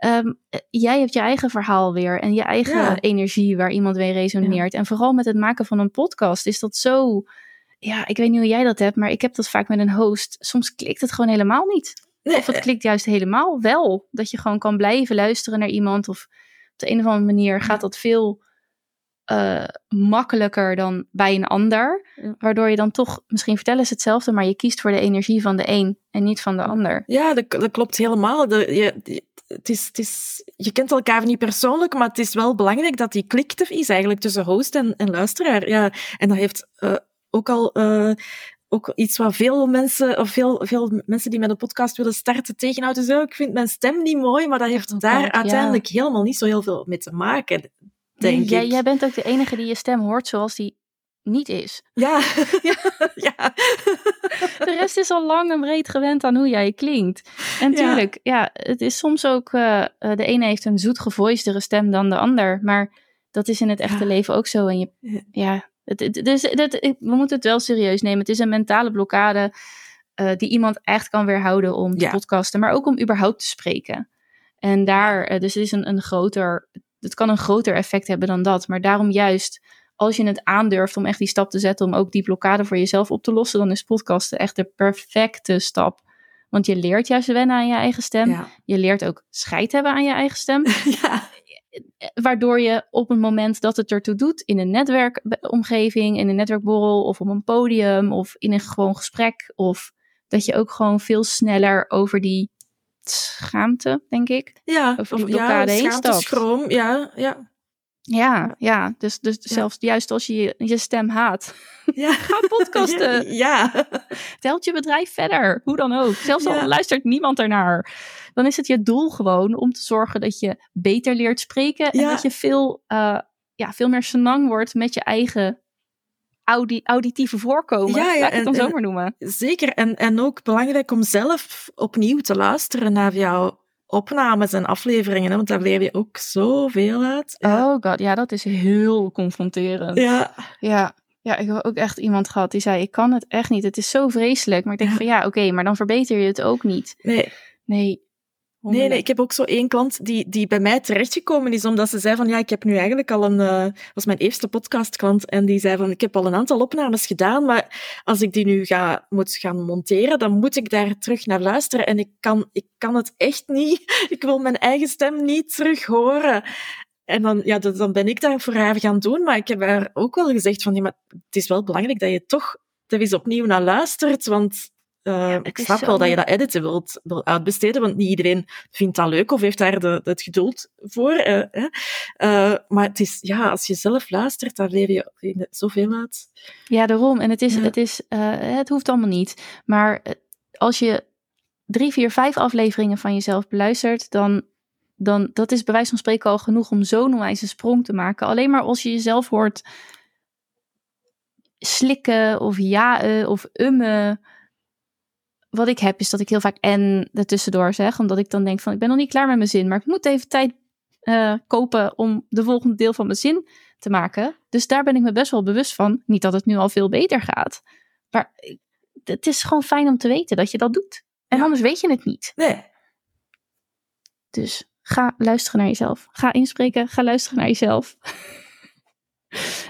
Ehm, eh, jij hebt je eigen verhaal weer en je eigen Ja. energie waar iemand mee resoneert. En vooral met het maken van een podcast is dat zo. Ja, ik weet niet hoe jij dat hebt, maar ik heb dat vaak met een host. Soms klikt het gewoon helemaal niet. Nee, Of het klikt juist helemaal wel. Dat je gewoon kan blijven luisteren naar iemand. Of op de een of andere manier gaat dat veel eh, makkelijker dan bij een ander. Waardoor je dan toch, misschien vertellen ze hetzelfde, maar je kiest voor de energie van de een en niet van de ander. Ja, dat, dat klopt helemaal. De, je, het is, het is, je kent elkaar niet persoonlijk, maar het is wel belangrijk dat die klik er is eigenlijk tussen host en, en luisteraar. Ja, en dat heeft eh, ook al eh, ook iets wat veel mensen, of veel, veel mensen die met een podcast willen starten tegenhouden. Zo, ik vind mijn stem niet mooi, maar dat heeft daar ja. uiteindelijk helemaal niet zo heel veel mee te maken, denk ik. jij bent ook de enige die je stem hoort zoals die niet is. Ja, ja, ja. De rest is al lang en breed gewend aan hoe jij klinkt. En tuurlijk, ja, het is soms ook, eh, eh, de ene heeft een zoet gevoicedere stem dan de ander. Maar dat is in het echte Ja. leven ook zo. En je, Ja. het, het, dus, dat, we moeten het wel serieus nemen. Het is een mentale blokkade eh, die iemand echt kan weerhouden om te Ja. podcasten. Maar ook om überhaupt te spreken. En daar, dus het is een, een groter, het kan een groter effect hebben dan dat. Maar daarom juist, als je het aandurft om echt die stap te zetten om ook die blokkade voor jezelf op te lossen, dan is podcasten echt de perfecte stap. Want je leert juist wennen aan je eigen stem. Ja. Je leert ook scheid hebben aan je eigen stem. Ja. Waardoor je op het moment dat het ertoe doet, in een netwerkomgeving, in een netwerkborrel of op een podium of in een gewoon gesprek, of dat je ook gewoon veel sneller over die schaamte, denk ik. Ja, Over die blokkade ja, heen stapt. schroom, ja, ja. Ja, ja. Dus, dus Ja. zelfs juist als je je, stem haat, ja. ga podcasten. Ja, Het helpt je bedrijf verder. Hoe dan ook. Zelfs al luistert niemand ernaar. Dan is het je doel gewoon om te zorgen dat je beter leert spreken. En dat je veel, eh, ja, veel meer senang wordt met je eigen audi auditieve voorkomen. Ja, ja, Laat ik het dan en- zo en- maar noemen. zeker. En, en ook belangrijk om zelf opnieuw te luisteren naar jouw opnames en afleveringen, hè, want daar leer je ook zoveel uit. Ja. Oh god, ja, dat is heel confronterend. Ja, Ja. Ja, ik heb ook echt iemand gehad die zei: Ik kan het echt niet. Het is zo vreselijk. Maar ik denk Ja. van ja, oké, maar dan verbeter je het ook niet. nee. Nee. Nee, nee, ik heb ook zo één klant die, die bij mij terechtgekomen is, omdat ze zei van, ja, ik heb nu eigenlijk al een, eh was mijn eerste podcastklant, en die zei van, ik heb al een aantal opnames gedaan, maar als ik die nu ga, moet gaan monteren, dan moet ik daar terug naar luisteren, en ik kan, ik kan het echt niet, ik wil mijn eigen stem niet terug horen. En dan, ja, dat- dan ben ik daar voor haar gaan doen, maar ik heb haar ook wel gezegd van, ja, maar het is wel belangrijk dat je toch er eens opnieuw naar luistert, want eh, ik snap wel dat je dat editen wilt, wil uitbesteden, want niet iedereen vindt dat leuk of heeft daar de, het geduld voor. eh. Eh, maar het is, ja, als je zelf luistert, dan leer je zoveel uit. Ja, daarom. En het is, Ja. het is, het hoeft allemaal niet. Maar als je drie, vier, vijf afleveringen van jezelf beluistert, dan, dan dat is bij wijze van spreken al genoeg om zo'n onwijze sprong te maken. Alleen maar als je jezelf hoort slikken of jaen of ummen. Wat ik heb is dat ik heel vaak en ertussendoor zeg, omdat ik dan denk van ik ben nog niet klaar met mijn zin, maar ik moet even tijd eh, kopen om de volgende deel van mijn zin te maken. Dus daar ben ik me best wel bewust van. Niet dat het nu al veel beter gaat. Maar het is gewoon fijn om te weten dat je dat doet. En Ja. anders weet je het niet. Nee, Dus ga luisteren naar jezelf. Ga inspreken, ga luisteren naar jezelf.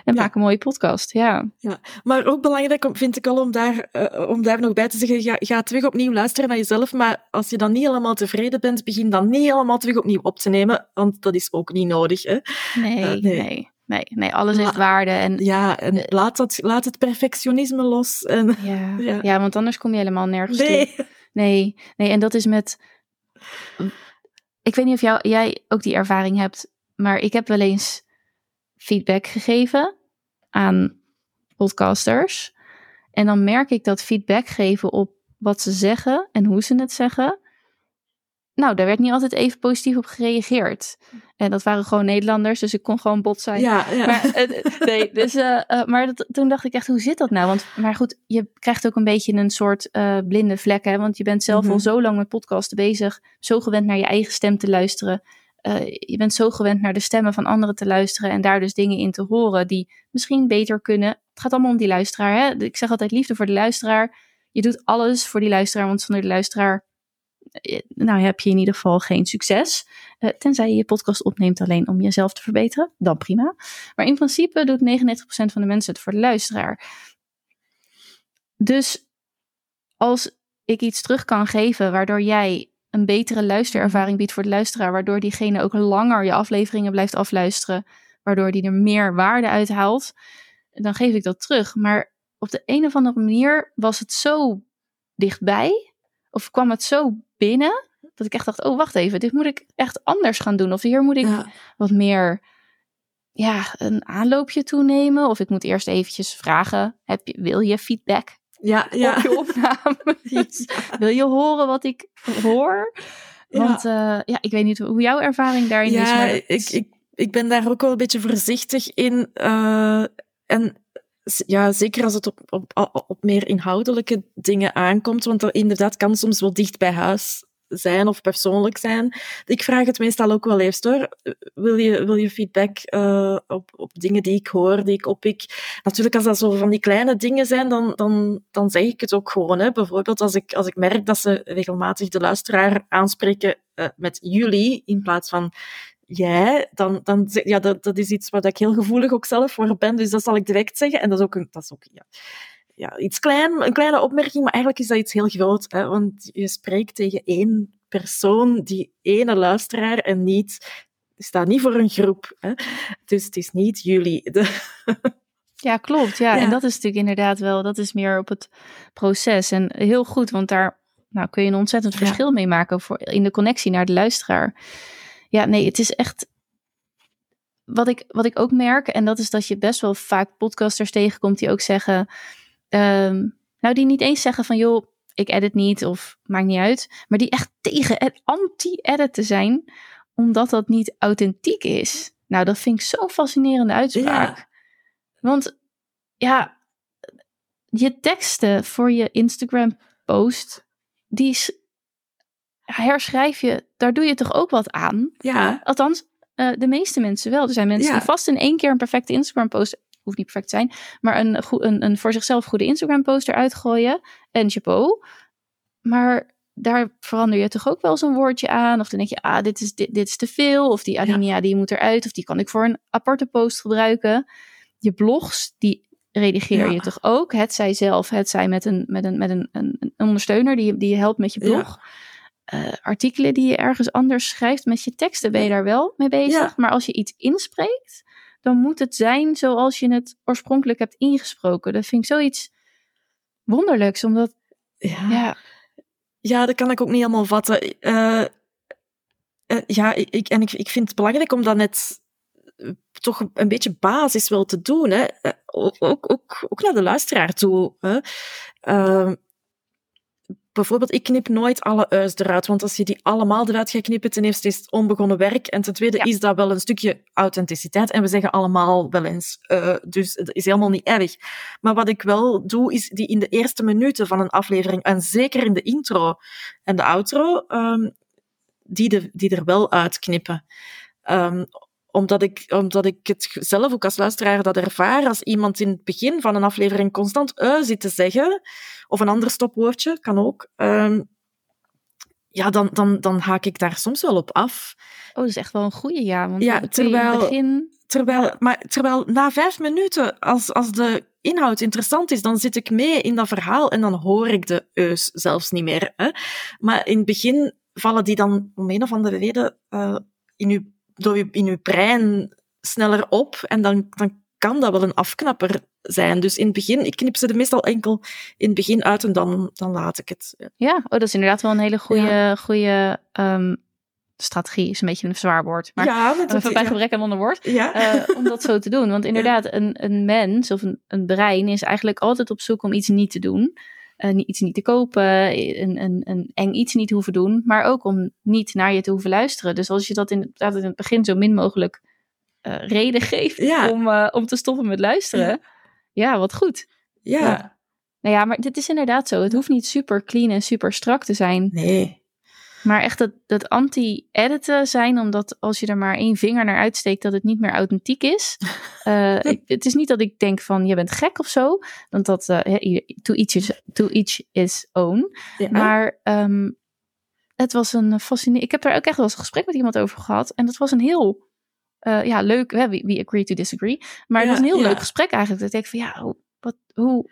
En maak een mooie podcast, ja. ja. Maar ook belangrijk vind ik al om daar, uh, om daar nog bij te zeggen, ga, ga terug opnieuw luisteren naar jezelf, maar als je dan niet helemaal tevreden bent, begin dan niet helemaal terug opnieuw op te nemen, want dat is ook niet nodig. Hè? Nee, uh, nee, nee. Nee, nee, alles heeft waarde. En, ja, en laat, dat, laat het perfectionisme los. En, ja, ja. ja, want anders kom je helemaal nergens nee. toe. Nee, nee, en dat is met... Ik weet niet of jou, jij ook die ervaring hebt, maar ik heb wel eens feedback gegeven aan podcasters. En dan merk ik dat feedback geven op wat ze zeggen en hoe ze het zeggen. Nou, daar werd niet altijd even positief op gereageerd. En dat waren gewoon Nederlanders, dus ik kon gewoon bot zijn. Ja, ja. Maar, uh, nee, dus, uh, uh, maar dat, toen dacht ik echt, hoe zit dat nou? Want, maar goed, je krijgt ook een beetje een soort blinde vlek, hè? Want je bent zelf mm -hmm. al zo lang met podcasten bezig, zo gewend naar je eigen stem te luisteren. Je bent zo gewend naar de stemmen van anderen te luisteren en daar dus dingen in te horen die misschien beter kunnen. Het gaat allemaal om die luisteraar, hè? Ik zeg altijd liefde voor de luisteraar. Je doet alles voor die luisteraar, want zonder de luisteraar nou heb je in ieder geval geen succes. Uh, tenzij je je podcast opneemt alleen om jezelf te verbeteren, dan prima. Maar in principe doet 99% van de mensen het voor de luisteraar. Dus als ik iets terug kan geven waardoor jij een betere luisterervaring biedt voor de luisteraar, waardoor diegene ook langer je afleveringen blijft afluisteren, waardoor die er meer waarde uithaalt, dan geef ik dat terug. Maar op de een of andere manier was het zo dichtbij, of kwam het zo binnen. Dat ik echt dacht, oh wacht even, dit moet ik echt anders gaan doen. Of hier moet ik ja. wat meer ja, een aanloopje toenemen. Of ik moet eerst eventjes vragen, heb je, wil je feedback? Ja, ja. Op je opname? Wil je horen wat ik hoor? Want ja. Uh, ja, ik weet niet hoe jouw ervaring daarin ja, is. Maar ik, ik, ik ben daar ook wel een beetje voorzichtig in. Uh, en ja, zeker als het op, op, op meer inhoudelijke dingen aankomt, want dat inderdaad kan soms wel dicht bij huis zijn of persoonlijk zijn. Ik vraag het meestal ook wel even hoor. Wil je, wil je feedback uh, op, op dingen die ik hoor, die ik oppik? Natuurlijk, als dat zo van die kleine dingen zijn, dan, dan, dan zeg ik het ook gewoon. Hè. Bijvoorbeeld als ik, als ik merk dat ze regelmatig de luisteraar aanspreken uh, met jullie in plaats van jij, dan, dan ja, dat, dat is iets waar ik heel gevoelig ook zelf voor ben. Dus dat zal ik direct zeggen. En dat is ook, een, dat is ook ja, ja, iets klein, een kleine opmerking, maar eigenlijk is dat iets heel groot. Hè, want je spreekt tegen één persoon, die ene luisteraar, en niet, staat niet voor een groep. Hè. Dus het is niet jullie. De, ja, klopt. Ja. ja. en dat is natuurlijk inderdaad wel, dat is meer op het proces. En heel goed, want daar nou, kun je een ontzettend verschil ja. mee maken voor, in de connectie naar de luisteraar ja, nee, het is echt. Wat ik, wat ik ook merk, en dat is dat je best wel vaak podcasters tegenkomt die ook zeggen. Um, nou, die niet eens zeggen van joh, ik edit niet of maakt niet uit. Maar die echt tegen anti-edit te zijn, omdat dat niet authentiek is. Nou, dat vind ik zo'n fascinerende uitspraak. Ja. Want ja, je teksten voor je Instagram post, die herschrijf je, daar doe je toch ook wat aan? Ja. Althans, uh, de meeste mensen wel. Er zijn mensen ja. die vast in één keer een perfecte Instagram post, hoeft niet perfect te zijn, maar een, een, een voor zichzelf goede Instagram post eruit gooien. En chapeau. Maar daar verander je toch ook wel zo'n woordje aan. Of dan denk je, ah, dit is, dit, dit is te veel. Of die alinea ja. die moet eruit. Of die kan ik voor een aparte post gebruiken. Je blogs, die redigeer ja. je toch ook. Het zij zelf, het zij met een, met een, met een, een, een ondersteuner die, die je helpt met je blog. Ja uh, artikelen die je ergens anders schrijft. Met je teksten ben je daar wel mee bezig. Maar als je iets inspreekt, dan moet het zijn zoals je het oorspronkelijk hebt ingesproken. Dat vind ik zoiets wonderlijks, omdat. Ja, ja. ja dat kan ik ook niet helemaal vatten. Uh, uh, ja, ik, en ik, ik vind het belangrijk om dat net toch een beetje basis wel te doen. Hè? Ook, ook, ook naar de luisteraar toe. Hè? Uh, bijvoorbeeld, ik knip nooit alle u's eruit, want als je die allemaal eruit gaat knippen, ten eerste is het onbegonnen werk en ten tweede ja. is dat wel een stukje authenticiteit en we zeggen allemaal wel eens, uh, dus dat is helemaal niet erg. Maar wat ik wel doe, is die in de eerste minuten van een aflevering, en zeker in de intro en de outro, um, die, de, die er wel uitknippen. Um, omdat ik, omdat ik het zelf ook als luisteraar dat ervaar als iemand in het begin van een aflevering constant uh zit te zeggen, of een ander stopwoordje, kan ook, um, ja, dan, dan, dan haak ik daar soms wel op af. Oh, dat is echt wel een goede ja. Want Ja, terwijl- begin... Terwijl, maar, terwijl na vijf minuten, als, als de inhoud interessant is, dan zit ik mee in dat verhaal en dan hoor ik de eus zelfs niet meer. Hè? Maar in het begin vallen die dan om een of andere reden eh, in, uw, door uw, in uw brein sneller op en dan, dan kan dat wel een afknapper zijn. Dus in het begin, ik knip ze er meestal enkel in het begin uit en dan, dan laat ik het. Ja. Ja, oh, dat is inderdaad wel een hele goede, goede ehm, strategie. Is een beetje een zwaar woord. Maar ja, dat even bij gebrek aan ander woord. ja. eh, om dat zo te doen. Want inderdaad, een, een mens of een, een brein is eigenlijk altijd op zoek om iets niet te doen. Niet- iets niet te kopen, een, een, een eng iets niet hoeven doen. Maar ook om niet naar je te hoeven luisteren. Dus als je dat inderdaad in het begin zo min mogelijk eh, reden geeft Ja. om, eh, om te stoppen met luisteren. Ja, wat goed. ja. Ja. Nou ja, maar dit is inderdaad zo. Het hoeft niet super clean en super strak te zijn. Nee. Maar echt dat, dat anti-editen zijn, omdat als je er maar één vinger naar uitsteekt, dat het niet meer authentiek is. Eh, ik- het is niet dat ik denk van, je bent gek of zo. Want dat, ieder- to, each is, to each is own. Ja. Maar ehm, het was een fascinerend... Ik heb daar ook echt wel eens een gesprek met iemand over gehad. En dat was een heel eh, ja, leuk... Hè, we, we agree to disagree. Maar het Ja, was een heel ja. leuk gesprek eigenlijk. Dat ik van, ja, hoe... Wat, hoe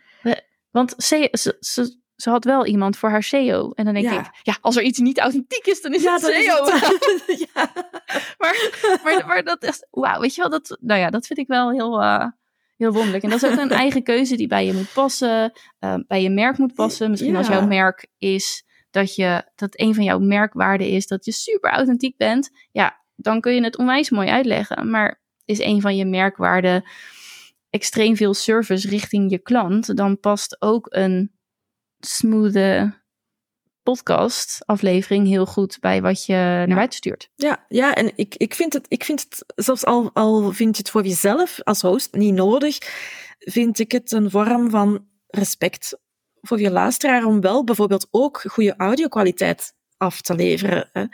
want ze, ze, ze, ze had wel iemand voor haar SEO. En dan denk Ja. ik, ja, als er iets niet authentiek is, dan is Ja, het is het. ja. maar, maar, maar dat is, wauw, weet je wel, dat, nou ja, dat vind ik wel heel, eh, heel wonderlijk. En dat is ook een eigen keuze die bij je moet passen, eh, bij je merk moet passen. Misschien als jouw merk is dat je, dat een van jouw merkwaarden is dat je super authentiek bent. Ja, dan kun je het onwijs mooi uitleggen. Maar is een van je merkwaarden extreem veel service richting je klant, dan past ook een smoothe podcast aflevering heel goed bij wat je naar buiten stuurt. Ja, ja en ik, ik, vind het, ik vind het, zelfs al, al vind je het voor jezelf als host niet nodig, vind ik het een vorm van respect voor je luisteraar om wel bijvoorbeeld ook goede audiokwaliteit af te leveren. Hè.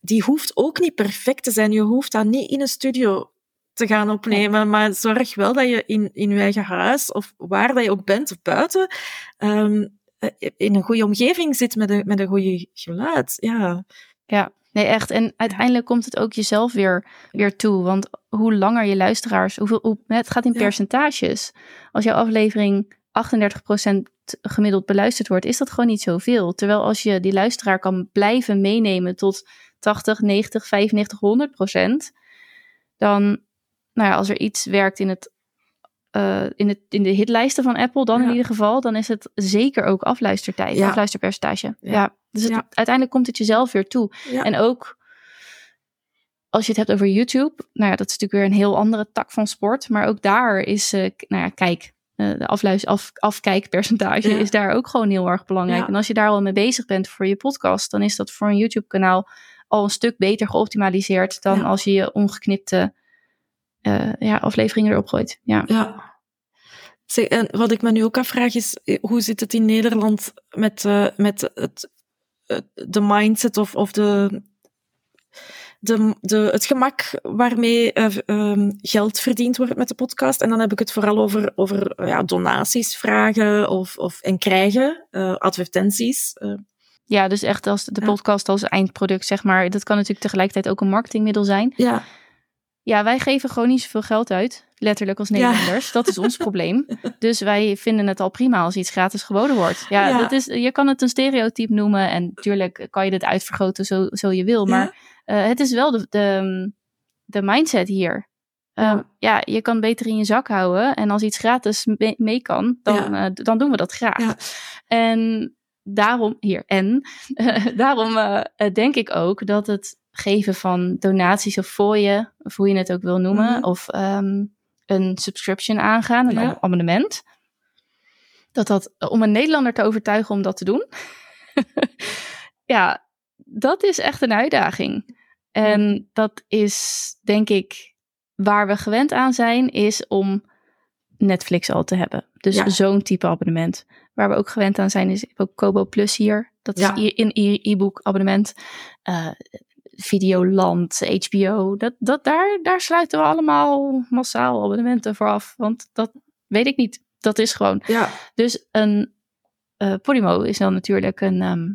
Die hoeft ook niet perfect te zijn. Je hoeft dat niet in een studio te gaan opnemen, maar zorg wel dat je in, in je eigen huis of waar dat je ook bent of buiten ehm, eh, in een goede omgeving zit met een, met een goede geluid. Ja. Ja, nee, echt. En uiteindelijk komt het ook jezelf weer, weer toe. Want hoe langer je luisteraars, hoeveel, hoe, het gaat in Ja. percentages. Als jouw aflevering 38% gemiddeld beluisterd wordt, is dat gewoon niet zoveel. Terwijl als je die luisteraar kan blijven meenemen tot 80, 90, 95, 100 procent, dan, nou ja, als er iets werkt in het. Eh, in, het, in de hitlijsten van Apple, dan in ieder geval, dan is het zeker ook afluistertijd, Ja. afluisterpercentage. Ja. Ja. Dus het, uiteindelijk komt het jezelf weer toe. En ook als je het hebt over YouTube, nou ja, dat is natuurlijk weer een heel andere tak van sport. Maar ook daar is, eh, nou ja, kijk, eh, de afluis, af, afkijkpercentage Ja. is daar ook gewoon heel erg belangrijk. Ja. En als je daar al mee bezig bent voor je podcast, dan is dat voor een YouTube-kanaal al een stuk beter geoptimaliseerd dan als je je ongeknipte eh, ja, afleveringen erop gooit. Ja. Ja. Zeg, en wat ik me nu ook afvraag is, eh, hoe zit het in Nederland met, eh, met het, de mindset of, of de, de, de, het gemak waarmee eh, ehm, geld verdiend wordt met de podcast? En dan heb ik het vooral over, over ja, donaties vragen of, of, en krijgen, advertenties. ja, dus echt als de podcast als eindproduct, zeg maar. Dat kan natuurlijk tegelijkertijd ook een marketingmiddel zijn. ja, Ja, wij geven gewoon niet zoveel geld uit. Letterlijk als Ja. Nederlanders. Dat is ons probleem. Dus wij vinden het al prima als iets gratis geboden wordt. Ja, Ja. Dat is, je kan het een stereotype noemen. En natuurlijk kan je dit uitvergroten zo, zo je wil. Maar eh, het is wel de, de, de mindset hier. Ja. Ehm, ja, je kan beter in je zak houden. En als iets gratis mee, mee kan, dan, eh, dan doen we dat graag. Ja. En daarom, hier, en daarom eh, denk ik ook dat het geven van donaties of fooien, of hoe je het ook wil noemen, Mhm. of ehm, een subscription aangaan, een Ja. abonnement, dat dat, eh, om een Nederlander te overtuigen om dat te doen, ja, dat is echt een uitdaging. En dat is, denk ik, waar we gewend aan zijn, is om Netflix al te hebben. Dus Ja. zo'n type abonnement. Waar we ook gewend aan zijn, is ik heb ook Kobo Plus hier. Dat is Ja. i- een e- e-book abonnement. Eh, Videoland, HBO. Dat, dat, daar, daar sluiten we allemaal massaal abonnementen voor af. Want dat weet ik niet. Dat is gewoon. ja, Dus een eh Podimo is dan natuurlijk een, ehm,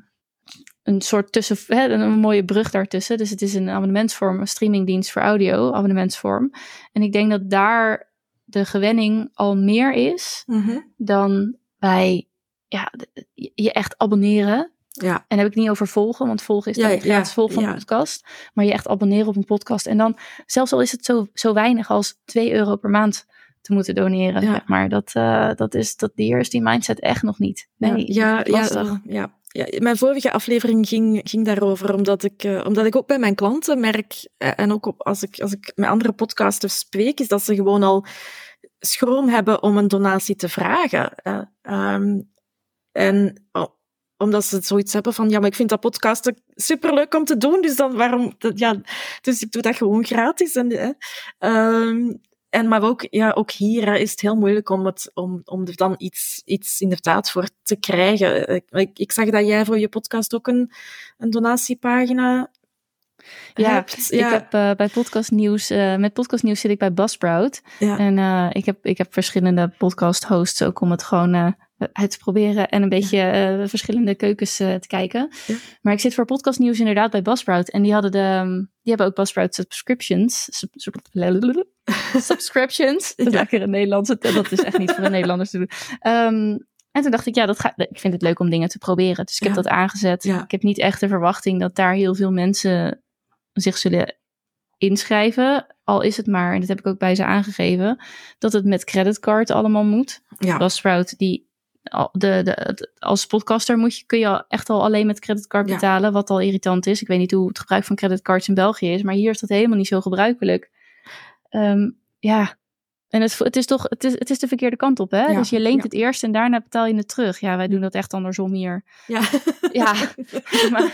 een soort tussen, hè, een mooie brug daartussen. Dus het is een abonnementsvorm, een streamingdienst voor audio, abonnementsvorm. En ik denk dat daar de gewenning al meer is Mhm. dan bij ja, je echt abonneren. Ja. En dan heb ik niet over volgen, want volgen is Ja, dan ja, het gratis volgen van ja. een podcast. Maar je echt abonneren op een podcast. En dan, zelfs al is het zo, zo weinig als 2 euro per maand te moeten doneren. Ja. Zeg maar dat, eh, dat is, dat, hier is die mindset echt nog niet. Nee, ja, ja, lastig. ja, ja. Ja, mijn vorige aflevering ging, ging daarover, omdat ik, eh, omdat ik ook bij mijn klanten merk, eh, en ook op, als, ik, als ik met andere podcasters spreek, is dat ze gewoon al schroom hebben om een donatie te vragen. eh. Ehm, en oh, omdat ze zoiets hebben van, ja, maar ik vind dat podcasten superleuk om te doen, dus dan waarom, dat- ja, dus ik doe dat gewoon gratis. En, eh, ehm, en maar ook, ja, ook hier hè, is het heel moeilijk om, het, om, om er dan iets, iets inderdaad voor te krijgen. Ik, ik, zag dat jij voor je podcast ook een, een donatiepagina Ja, hebt. Ik heb eh, bij podcast nieuws, eh, met podcast nieuws zit ik bij Buzzsprout. ja. En eh, ik, heb, ik heb verschillende podcast hosts ook om het gewoon uit te proberen en een beetje eh, verschillende keukens eh, te kijken. Ja. Maar ik zit voor podcast nieuws inderdaad bij Buzzsprout. En die hadden de, ehm, die hebben ook Buzzsprout subscriptions. Sub- sub- subscriptions. Dat is Ja. lekker in Nederlands. Dat is echt niet voor de Nederlanders te doen. Ehm, en toen dacht ik, ja, dat ga, ik vind het leuk om dingen te proberen. Dus ik heb dat aangezet. Ik heb niet echt de verwachting dat daar heel veel mensen zich zullen inschrijven. Al is het maar, en dat heb ik ook bij ze aangegeven, dat het met creditcard allemaal moet. Ja. Buzzsprout, die, de, als podcaster moet je, kun je echt al alleen met creditcard Ja. betalen, wat al irritant is. Ik weet niet hoe het gebruik van creditcards in België is, maar hier is dat helemaal niet zo gebruikelijk. Ehm, ja, en het, het is toch, het is, het is de verkeerde kant op, hè? Ja, Dus je leent ja. het eerst en daarna betaal je het terug. Ja, wij doen dat echt andersom hier. Ja. Ja, mij,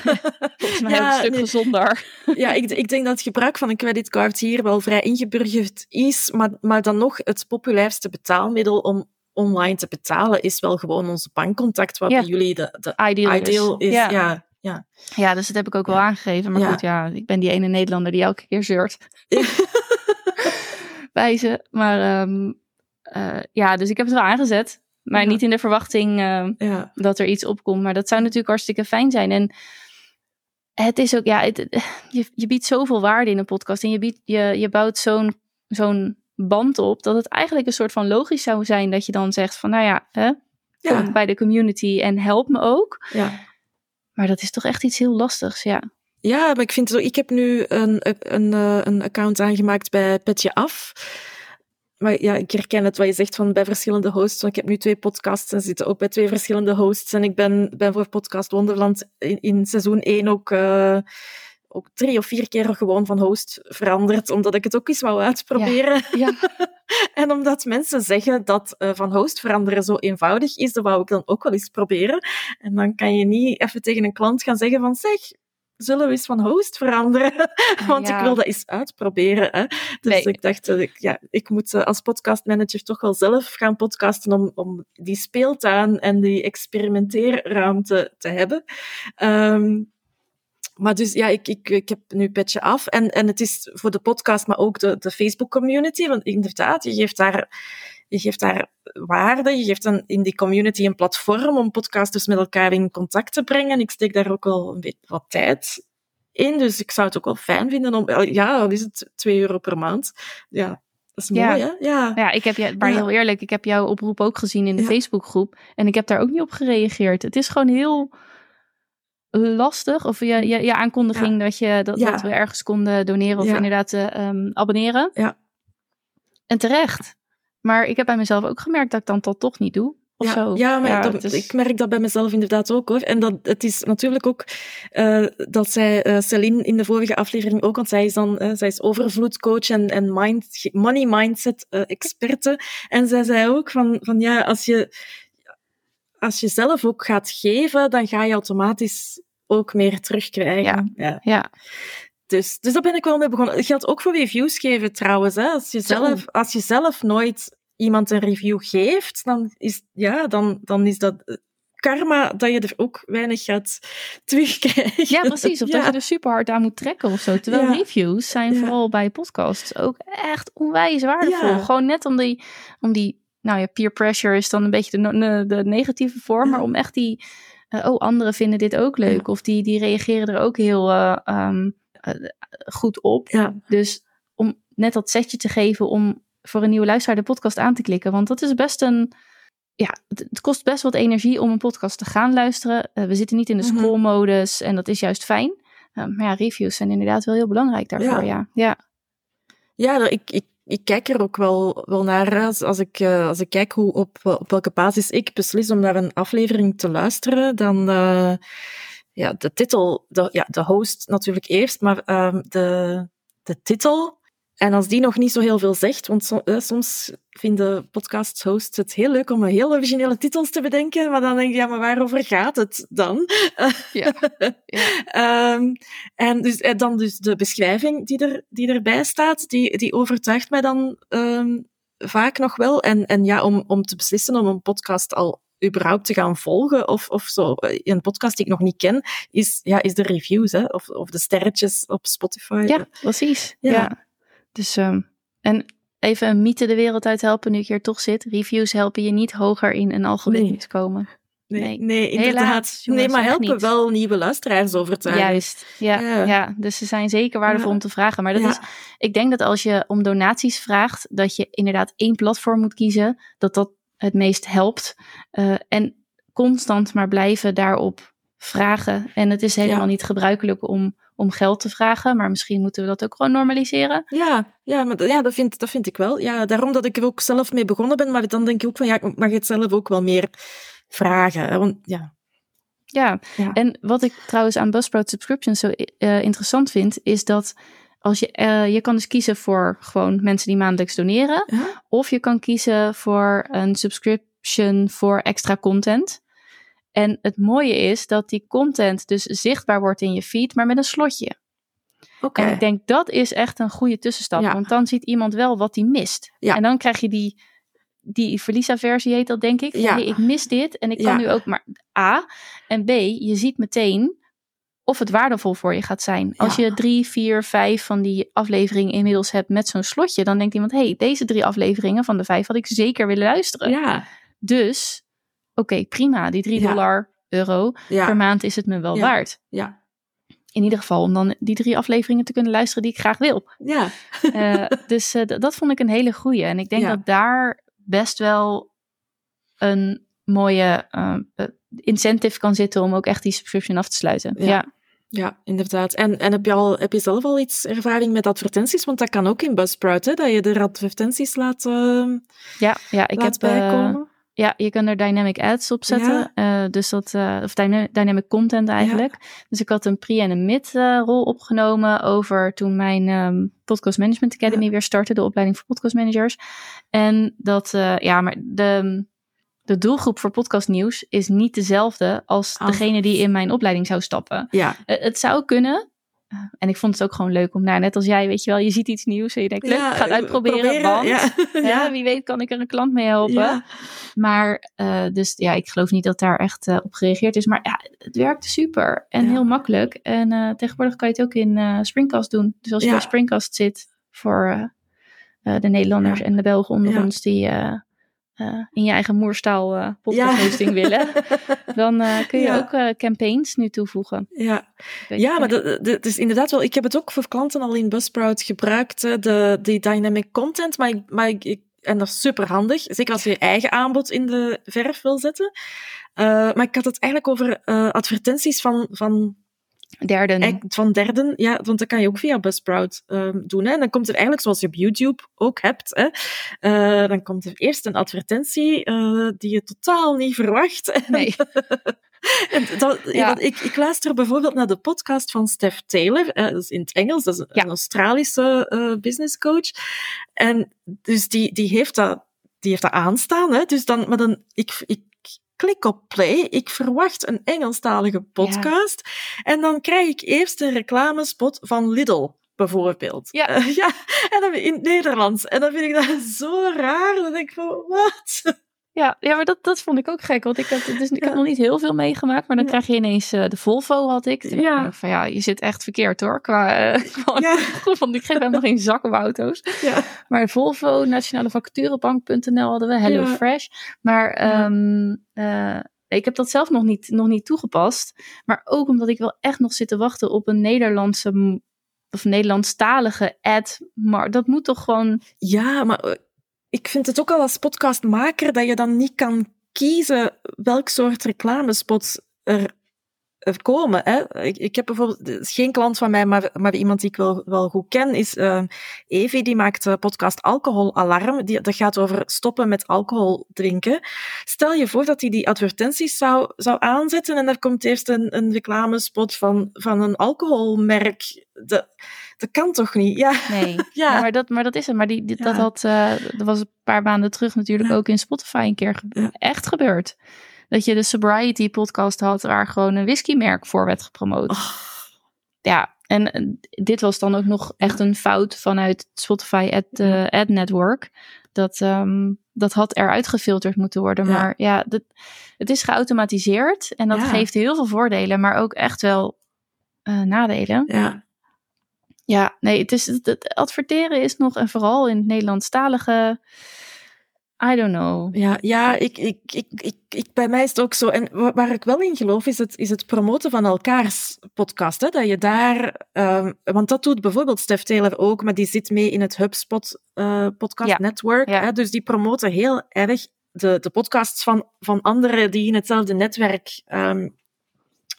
volgens mij Ja, een stuk nee. gezonder. Ja, ik, ik denk dat het gebruik van een creditcard hier wel vrij ingeburgerd is, maar, maar dan nog het populairste betaalmiddel om online te betalen is wel gewoon onze bankcontact, wat bij jullie de, de Ideal, ideal is. Ja. Ja. Ja. Ja, dus dat heb ik ook wel Ja. aangegeven. Maar Ja. goed, ja, ik ben die ene Nederlander die elke keer zeurt bij ze. Maar ehm, eh, ja, dus ik heb het wel aangezet. Maar Ja. niet in de verwachting ehm, dat er iets opkomt. Maar dat zou natuurlijk hartstikke fijn zijn. En het is ook, ja, het- je, je biedt zoveel waarde in een podcast. En je, biedt, je, je bouwt zo'n zo'n band op. Dat het eigenlijk een soort van logisch zou zijn dat je dan zegt van, nou ja, hè, kom bij de community en help me ook. Ja. Maar dat is toch echt iets heel lastigs, ja. Ja, maar ik vind zo, ik heb nu een, een, eh, een account aangemaakt bij Petje Af. Maar ja, ik herken het wat je zegt van bij verschillende hosts. Want ik heb nu twee podcasts en zitten ook bij twee verschillende hosts. En ik ben, ben voor Podcast Wonderland in, in seizoen 1 ook, eh, ook drie of vier keer gewoon van host veranderd. Omdat ik het ook eens wou uitproberen. Ja. En omdat mensen zeggen dat eh, van host veranderen zo eenvoudig is, dat wou ik dan ook wel eens proberen. En dan kan je niet even tegen een klant gaan zeggen van zeg, zullen we eens van host veranderen? Want Ja. ik wil dat eens uitproberen. Hè? Dus Nee. ik dacht, ik, ja, ik moet eh, als podcastmanager toch wel zelf gaan podcasten om, om die speeltuin en die experimenteerruimte te hebben. Ehm, maar dus ja, ik, ik, ik heb nu petje af. En, en het is voor de podcast, maar ook de, de Facebook-community. Want inderdaad, je geeft daar, je geeft daar waarde. Je geeft dan in die community een platform om podcasters met elkaar in contact te brengen. Ik steek daar ook wel een beetje wat tijd in. Dus ik zou het ook wel fijn vinden om... Ja, al is het 2 euro per maand. Ja, dat is Ja. mooi, hè? Ja. Ja, ik heb je, maar Ja. heel eerlijk, ik heb jouw oproep ook gezien in de Ja. Facebookgroep. En ik heb daar ook niet op gereageerd. Het is gewoon heel lastig. Of je, je, je aankondiging dat, je, dat, Ja. dat we ergens konden doneren of Ja. inderdaad eh, ehm, abonneren. Ja. En terecht. Maar ik heb bij mezelf ook gemerkt dat ik dan dat toch niet doe. Of ja, zo. ja, maar dat- het is- ik merk dat bij mezelf inderdaad ook hoor. En dat, het is natuurlijk ook eh, dat zij, eh Celine in de vorige aflevering ook, want zij is dan, eh, zij is overvloedcoach en, en mind, money mindset experte. En zij zei ook van, van ja, als je, als je zelf ook gaat geven, dan ga je automatisch ook meer terugkrijgen. Ja. Ja, Dus, dus daar ben ik wel mee begonnen. Dat geldt ook voor reviews geven trouwens. Hè. Als, je zelf, als je zelf nooit iemand een review geeft, dan is, ja, dan, dan is dat eh, karma dat je er ook weinig gaat terugkrijgen. ja precies. Of dat je er super hard aan moet trekken of zo. Terwijl Ja. reviews zijn Ja. vooral bij podcasts ook echt onwijs waardevol. Ja. Gewoon net om die, om die, nou ja, peer pressure is dan een beetje de, de, de negatieve vorm. Maar om echt die, eh, oh, anderen vinden dit ook leuk. Of die, die reageren er ook heel uh, um, uh, goed op. Ja. Dus om net dat setje te geven om voor een nieuwe luisteraar de podcast aan te klikken. Want dat is best een. Ja, het, het kost best wat energie om een podcast te gaan luisteren. we zitten niet in de scrollmodus mm -hmm. en dat is juist fijn. maar ja, reviews zijn inderdaad wel heel belangrijk daarvoor. Ja, ja. ja. ja ik, ik ik kijk er ook wel, wel naar als, als, ik, uh, als ik kijk hoe, op, op welke basis ik beslis om naar een aflevering te luisteren, dan uh, ja, de titel, de, ja, de host natuurlijk eerst, maar uh, de, de titel en als die nog niet zo heel veel zegt, want so, uh, soms vinden podcast-hosts het heel leuk om heel originele titels te bedenken, maar dan denk je, ja, maar waarover gaat het dan? Ja. ja. um, en dus, en dan dus de beschrijving die, er, die erbij staat, die, die overtuigt mij dan um, vaak nog wel. En, en ja, om, om te beslissen om een podcast al überhaupt te gaan volgen of, of zo. Een podcast die ik nog niet ken, is, ja, is de reviews, hè? Of, of de sterretjes op Spotify. Ja, precies. ja. ja. Dus, um, en even een mythe de wereld uit helpen nu ik hier toch zit. Reviews helpen je niet hoger in een algoritme te komen. Nee, nee, nee inderdaad. Helaas, jongens, nee, maar helpen niet. wel nieuwe luisteraars overtuigen. Juist, ja, ja. ja. Dus ze zijn zeker waardevol ja. om te vragen. Maar dat is, ik denk dat als je om donaties vraagt, dat je inderdaad één platform moet kiezen, dat dat het meest helpt. Uh, en constant maar blijven daarop vragen. En het is helemaal niet gebruikelijk om om geld te vragen. Maar misschien moeten we dat ook gewoon normaliseren. Ja, ja, maar, ja dat, vind, dat vind ik wel. Ja, daarom dat ik er ook zelf mee begonnen ben. Maar dan denk ik ook van, ja, ik mag het zelf ook wel meer vragen. Want, ja. Ja. ja, en wat ik trouwens aan Buzzsprout Subscriptions zo uh, interessant vind, is dat als je, uh, je kan dus kiezen voor gewoon mensen die maandelijks doneren. -huh. Of je kan kiezen voor een subscription voor extra content. En het mooie is dat die content dus zichtbaar wordt in je feed, maar met een slotje. Okay. En ik denk dat is echt een goede tussenstap, Ja. want dan ziet iemand wel wat hij mist. Ja. En dan krijg je die, die verliesaversie heet dat denk ik. Van, Ja. hey, ik mis dit en ik kan nu ook maar A. En B, je ziet meteen of het waardevol voor je gaat zijn. Als je drie, vier, vijf van die afleveringen inmiddels hebt met zo'n slotje, dan denkt iemand, hey, deze drie afleveringen van de vijf had ik zeker willen luisteren. Ja, Dus, oké, prima, die 3 Ja. dollar, euro per maand is het me wel Ja. waard. ja, In ieder geval om dan die drie afleveringen te kunnen luisteren die ik graag wil. ja. Eh, dus eh, dat vond ik een hele goeie. En ik denk dat daar best wel een mooie eh, incentive kan zitten om ook echt die subscription af te sluiten. Ja. Ja, inderdaad. En, en heb, je al, heb je zelf al iets ervaring met advertenties? Want dat kan ook in Buzzsprout, hè? dat je er advertenties laat, uh, ja, ja, ik laat heb, bijkomen. Ja, je kan er dynamic ads op zetten. Eh, dus dat, eh, of dyna- dynamic content eigenlijk. Dus ik had een pre- en een mid-rol opgenomen over toen mijn ehm, Podcast Management Academy Ja. weer startte, de opleiding voor podcast managers. En dat, eh, ja, maar de, de doelgroep voor podcastnieuws is niet dezelfde als degene die in mijn opleiding zou stappen. Ja, het zou kunnen. Eh, En ik vond het ook gewoon leuk om, nou, net als jij, weet je wel, je ziet iets nieuws en je denkt, leuk, ja, ik ga het eh, uitproberen, want ja. wie weet kan ik er een klant mee helpen. Ja. Maar, eh, dus ja, ik geloof niet dat daar echt eh, op gereageerd is. Maar ja, het werkte super en heel makkelijk. En tegenwoordig kan je het ook in Springcast doen. Dus als je bij Springcast zit voor de Nederlanders en de Belgen onder ons die eh, eh, in je eigen moerstaal eh podcast hosting willen, dan eh, kun je Ja. ook eh, campaigns nu toevoegen. Ja, ja maar eh, dat, dat is inderdaad wel. Ik heb het ook voor klanten al in Buzzsprout gebruikt, de, die dynamic content. Maar, ik, maar ik, ik- en dat is super handig. Zeker als je je eigen aanbod in de verf wil zetten. Eh, maar ik had het eigenlijk over eh, advertenties van, van, derden. van derden. Ja, want dat kan je ook via Buzzsprout ehm, doen. Hè. En dan komt er eigenlijk, zoals je op YouTube ook hebt, hè, eh, dan komt er eerst een advertentie eh, die je totaal niet verwacht. Nee. En dat, ja. Ja. want ik, ik luister bijvoorbeeld naar de podcast van Steph Taylor, eh, dat is in het Engels, dat is een, Ja. Australische business coach. En dus die, die, heeft dat, die heeft dat aanstaan, hè? Dus dan, maar dan, ik, ik klik op play, ik verwacht een Engelstalige podcast, en dan krijg ik eerst een reclamespot van Lidl. Bijvoorbeeld. Ja. Eh, ja, en dan in het Nederlands. En dan vind ik dat zo raar. Dan denk ik van, wat? Ja, ja maar dat, dat vond ik ook gek. Want ik, had, dus, ik heb nog niet heel veel meegemaakt. Maar dan krijg je ineens eh, de Volvo had ik. Toen Ja. ik Van ja, je zit echt verkeerd hoor. Qua, eh, Ja. want ik geef helemaal geen zak om auto's. Ja. Maar Volvo, Nationale Vacaturebank.nl hadden we. Hello Ja. Fresh. Maar ehm, eh, ik heb dat zelf nog niet, nog niet toegepast. Maar ook omdat ik wel echt nog zit te wachten op een Nederlandse of Nederlandstalige ad. Maar dat moet toch gewoon. Ja, maar ik vind het ook al als podcastmaker dat je dan niet kan kiezen welk soort reclamespot er komen. Hè. Ik, heb bijvoorbeeld geen klant van mij, maar, maar iemand die ik wel, wel goed ken, is uh, Evi, die maakt de podcast Alcoholalarm. Die, dat gaat over stoppen met alcohol drinken. Stel je voor dat hij die advertenties zou, zou aanzetten en er komt eerst een, een reclamespot van, van een alcoholmerk. De, dat kan toch niet? Ja. Nee, ja. maar, dat, maar dat is het. Maar die, dat, had, uh, dat was een paar maanden terug natuurlijk ja. ook in Spotify een keer ge echt gebeurd dat je de Sobriety podcast had waar gewoon een whiskymerk voor werd gepromoot. Oh. Ja, en dit was dan ook nog echt een fout vanuit Spotify ad, uh, ad Network. Dat, um, dat had eruit gefilterd moeten worden. Maar ja, dat, het is geautomatiseerd en dat geeft heel veel voordelen, maar ook echt wel uh, nadelen. Ja. Ja, nee, het, is, het adverteren is nog, en vooral in het Nederlandstalige I don't know. Ja, ja ik, ik, ik, ik, ik, bij mij is het ook zo. En waar ik wel in geloof, is het, is het promoten van elkaars podcast. Hè? Dat je daar... Um, want dat doet bijvoorbeeld Stef Taylor ook, maar die zit mee in het HubSpot uh, podcast ja. network. Ja. Hè? Dus die promoten heel erg de, de podcasts van, van anderen die in hetzelfde netwerk um,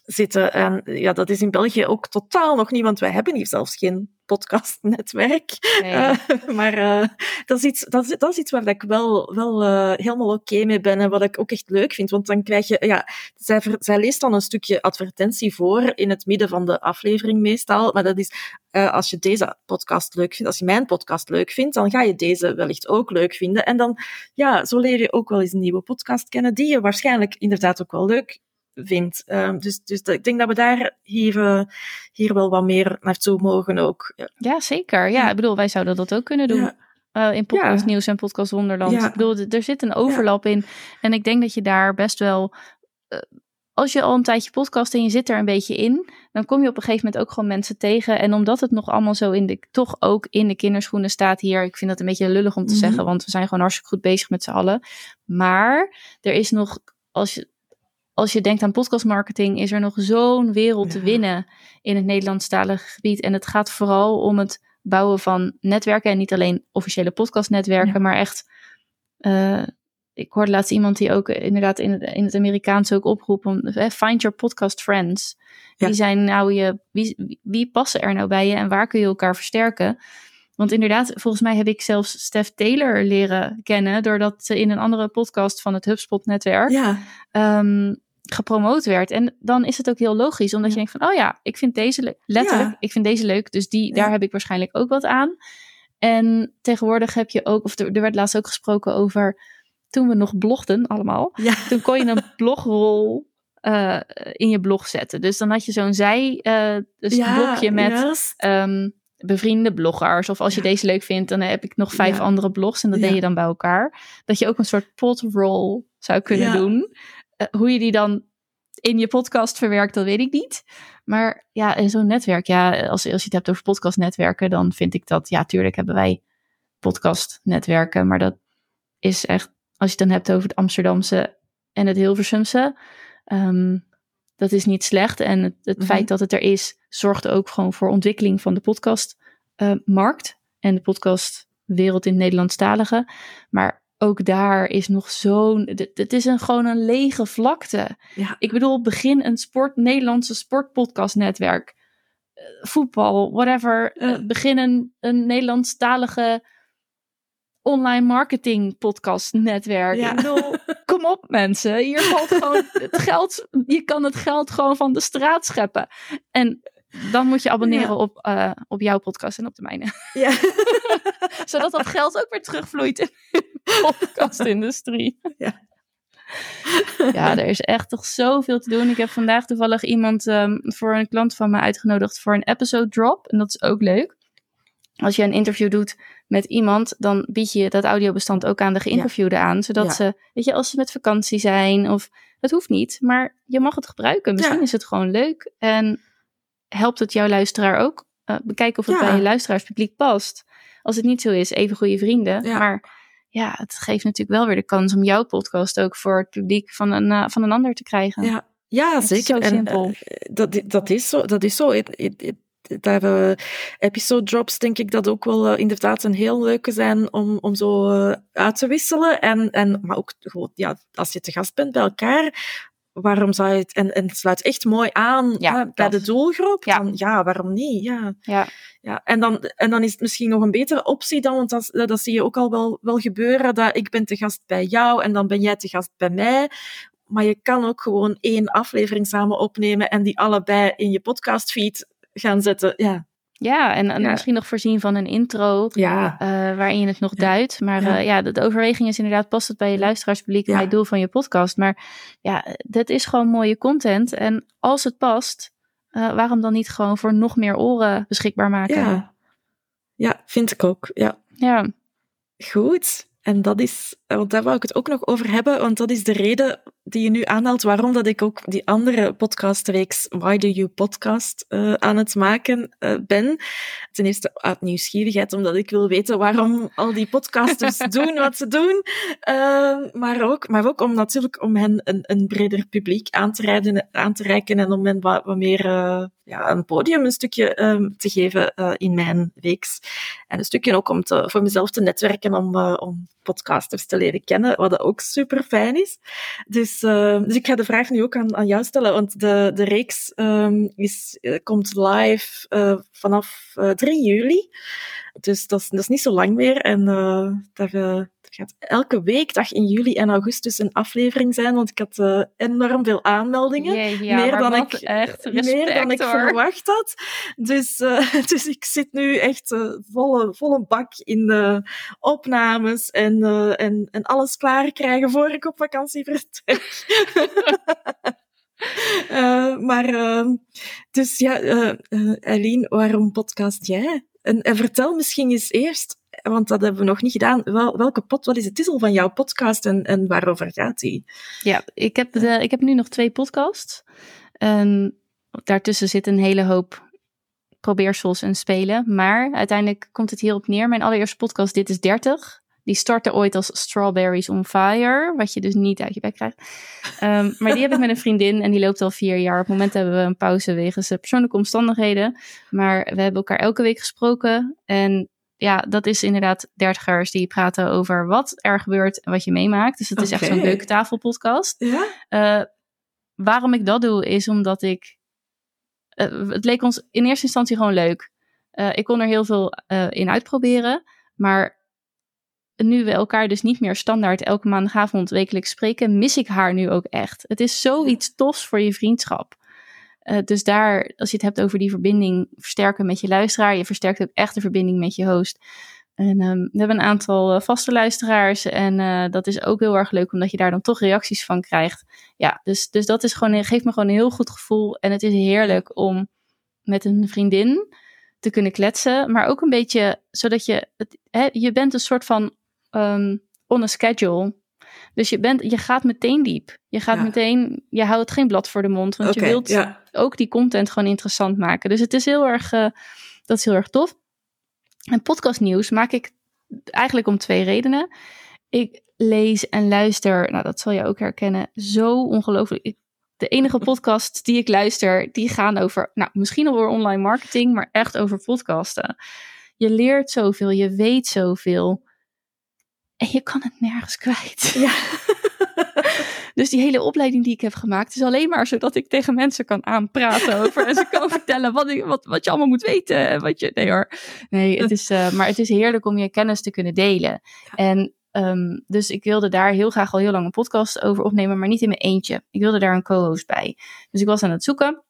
zitten. En ja, dat is in België ook totaal nog niet, want wij hebben hier zelfs geen podcastnetwerk. Nee. Uh, maar uh, dat, is iets, dat, is, dat is iets waar ik wel, wel uh, helemaal oké okay mee ben en wat ik ook echt leuk vind. Want dan krijg je, ja, zij, zij leest dan een stukje advertentie voor in het midden van de aflevering meestal. Maar dat is, als je deze podcast leuk vindt, als je mijn podcast leuk vindt, dan ga je deze wellicht ook leuk vinden. En dan, ja, zo leer je ook wel eens een nieuwe podcast kennen die je waarschijnlijk inderdaad ook wel leuk vindt. Um, dus, dus ik denk dat we daar hier, uh, hier wel wat meer naartoe mogen ook. Ja, ja zeker. Ja, ik bedoel, wij zouden dat ook kunnen doen. Ja. Uh, in podcast ja. nieuws en podcast Wonderland. Ja. Ik bedoel, er zit een overlap in. En ik denk dat je daar best wel. Uh, als je al een tijdje podcast en je zit er een beetje in, dan kom je op een gegeven moment ook gewoon mensen tegen. En omdat het nog allemaal zo in de, toch ook in de kinderschoenen staat hier. Ik vind dat een beetje lullig om te mm -hmm. zeggen, want we zijn gewoon hartstikke goed bezig met z'n allen. Maar er is nog, als je, als je denkt aan podcastmarketing, is er nog zo'n wereld ja. te winnen in het Nederlandstalige gebied. En het gaat vooral om het bouwen van netwerken. En niet alleen officiële podcastnetwerken, ja. maar echt. Uh, ik hoorde laatst iemand die ook inderdaad in het, in het Amerikaans ook oproepen. Eh, find your podcast friends. Ja. Wie zijn nou je. Wie, passen er nou bij je en waar kun je elkaar versterken? Want inderdaad, volgens mij heb ik zelfs Steph Taylor leren kennen. doordat ze in een andere podcast van het HubSpot-netwerk. Ja. Um, gepromoot werd. En dan is het ook heel logisch, omdat ja. je denkt van, oh ja, ik vind deze. Letterlijk, ja. ik vind deze leuk, dus die, ja. daar heb ik waarschijnlijk ook wat aan. En tegenwoordig heb je ook, of er, er werd laatst ook gesproken over, toen we nog blogden allemaal, toen kon je een blogrol uh, in je blog zetten. Dus dan had je zo'n zij, uh, dus blokje met um, bevriende bloggers. Of als je deze leuk vindt, dan heb ik nog vijf andere blogs en dat deed je dan bij elkaar. Dat je ook een soort potroll zou kunnen doen. Uh, hoe je die dan in je podcast verwerkt, dat weet ik niet. Maar ja, in zo'n netwerk, ja, als, als je het hebt over podcastnetwerken, dan vind ik dat, ja, tuurlijk hebben wij podcastnetwerken, maar dat is echt, als je het dan hebt over het Amsterdamse en het Hilversumse, um, dat is niet slecht. En het, het mm-hmm. feit dat het er is, zorgt ook gewoon voor ontwikkeling van de podcastmarkt uh, en de podcastwereld in het Nederlandstalige. Maar ook daar is nog zo'n. Het is een, gewoon een lege vlakte. Ja. Ik bedoel, begin een sport, Nederlandse sportpodcastnetwerk. Uh, voetbal, whatever. Uh, begin een, een Nederlandstalige online marketing podcast netwerk. Ja. Ik bedoel, kom op mensen. Hier valt gewoon het geld. Je kan het geld gewoon van de straat scheppen. En dan moet je abonneren ja. op, uh, op jouw podcast en op de mijne. Ja. Zodat dat geld ook weer terugvloeit in de podcastindustrie. Ja. ja, er is echt toch zoveel te doen. Ik heb vandaag toevallig iemand um, voor een klant van me uitgenodigd voor een episode drop. En dat is ook leuk. Als je een interview doet met iemand, dan bied je dat audiobestand ook aan de geïnterviewde ja. aan. Zodat ja. ze, weet je, als ze met vakantie zijn of het hoeft niet, maar je mag het gebruiken. Misschien ja. is het gewoon leuk en helpt het jouw luisteraar ook. Uh, bekijk of het bij je luisteraarspubliek past. Als het niet zo is, even goede vrienden. Maar ja, het geeft natuurlijk wel weer de kans om jouw podcast ook voor het publiek van een, uh, van een ander te krijgen. Ja, ja zeker. Zo simpel. En, uh, dat, dat is zo. Dat is zo. It, it, it, daar uh, episode drops denk ik dat ook wel uh, inderdaad een heel leuke zijn om, om zo uh, uit te wisselen. En, en, maar ook gewoon, ja, als je te gast bent bij elkaar, waarom zou je het... En, en het sluit echt mooi aan ja, bij de doelgroep. Ja. Dan, ja, waarom niet? Ja. Ja. Ja, en, dan, en dan is het misschien nog een betere optie dan, want dat, dat zie je ook al wel, wel gebeuren, dat ik ben te gast bij jou en dan ben jij te gast bij mij. Maar je kan ook gewoon één aflevering samen opnemen en die allebei in je podcastfeed gaan zetten. Ja, Ja, en, en Ja. misschien nog voorzien van een intro ja. eh, waarin je het nog Ja. duidt. Maar Ja. ja. ja, de, overweging is inderdaad, past het bij je luisteraarspubliek bij het doel van je podcast? Maar ja, dat is gewoon mooie content. En als het past, eh, waarom dan niet gewoon voor nog meer oren beschikbaar maken? ja. Ja, vind ik ook. Ja. Ja. Goed. En dat is, want daar wou ik het ook nog over hebben, want dat is de reden die je nu aanhaalt waarom dat ik ook die andere podcastreeks Why Do You Podcast uh, aan het maken uh, ben. Ten eerste uit nieuwsgierigheid, omdat ik wil weten waarom al die podcasters doen wat ze doen. Uh, maar, ook, maar ook om natuurlijk om hen een, een breder publiek aan te, rijden, aan te reiken en om hen wat, wat meer uh, ja, een podium een stukje um, te geven uh, in mijn reeks. En een stukje ook om te, voor mezelf te netwerken, om, uh, om podcasters te leren kennen, wat ook super fijn is. Dus, uh, dus ik ga de vraag nu ook aan, aan jou stellen, want de, de reeks um, is, uh, komt live vanaf uh, 3 juli. Dus dat is, dat is niet zo lang meer. En daar, gaat elke weekdag in juli en augustus een aflevering zijn, want ik had uh, enorm veel aanmeldingen. Ja, meer, dan ik, echt respect, meer dan ik hoor. verwacht had. Dus, uh, dus ik zit nu echt uh, volle, volle bak in de opnames en, en, en alles klaar krijgen voor ik op vakantie vertrek. Uh, maar, uh, dus ja, uh, Eileen, waarom podcast jij? En, en, vertel misschien eens eerst, want dat hebben we nog niet gedaan, wel, welke pot, wat is de titel van jouw podcast en, en waarover gaat die? Ja, ik heb, ik heb nu nog twee podcasts. En daartussen zit een hele hoop probeersels en spelen. Maar uiteindelijk komt het hierop neer. Mijn allereerste podcast, Dit is 30. Die startte ooit als Strawberries on Fire, wat je dus niet uit je bek krijgt. Um, maar die heb ik met een vriendin en die loopt al vier jaar. Op het moment hebben we een pauze wegens persoonlijke omstandigheden. Maar we hebben elkaar elke week gesproken. En ja, dat is inderdaad dertigers die praten over wat er gebeurt en wat je meemaakt. Dus het is echt zo'n leuke tafelpodcast. Ja? Uh, waarom ik dat doe, is omdat ik... Uh, het leek ons in eerste instantie gewoon leuk. Uh, ik kon er heel veel in uitproberen. Maar nu we elkaar dus niet meer standaard elke maandagavond wekelijks spreken, mis ik haar nu ook echt. Het is zoiets tofs voor je vriendschap. Uh, dus daar, als je het hebt over die verbinding versterken met je luisteraar, je versterkt ook echt de verbinding met je host. En um, we hebben een aantal uh, vaste luisteraars en uh, dat is ook heel erg leuk, omdat je daar dan toch reacties van krijgt. Ja, dus, dus dat is gewoon, geeft me gewoon een heel goed gevoel. En het is heerlijk om met een vriendin te kunnen kletsen, maar ook een beetje zodat je, je bent een soort van um, on a schedule. Dus je, bent, je gaat meteen diep. Je gaat Ja. meteen, je houdt geen blad voor de mond, want je wilt ja. ook die content gewoon interessant maken. Dus het is heel erg, uh, dat is heel erg tof. En podcastnieuws maak ik eigenlijk om twee redenen. Ik lees en luister, nou dat zal je ook herkennen, zo ongelooflijk. Ik- De enige podcasts die ik luister, die gaan over, nou misschien over online marketing, maar echt over podcasten. Je leert zoveel, je weet zoveel. En je kan het nergens kwijt. Ja. Dus die hele opleiding die ik heb gemaakt is alleen maar zodat ik tegen mensen kan aanpraten over en ze kan vertellen wat, ik, wat, wat je allemaal moet weten. en Wat je, nee hoor. Nee, het is, uh, maar het is heerlijk om je kennis te kunnen delen. En um, dus ik wilde daar heel graag al heel lang een podcast over opnemen, maar niet in mijn eentje. Ik wilde daar een co-host bij. Dus ik was aan het zoeken.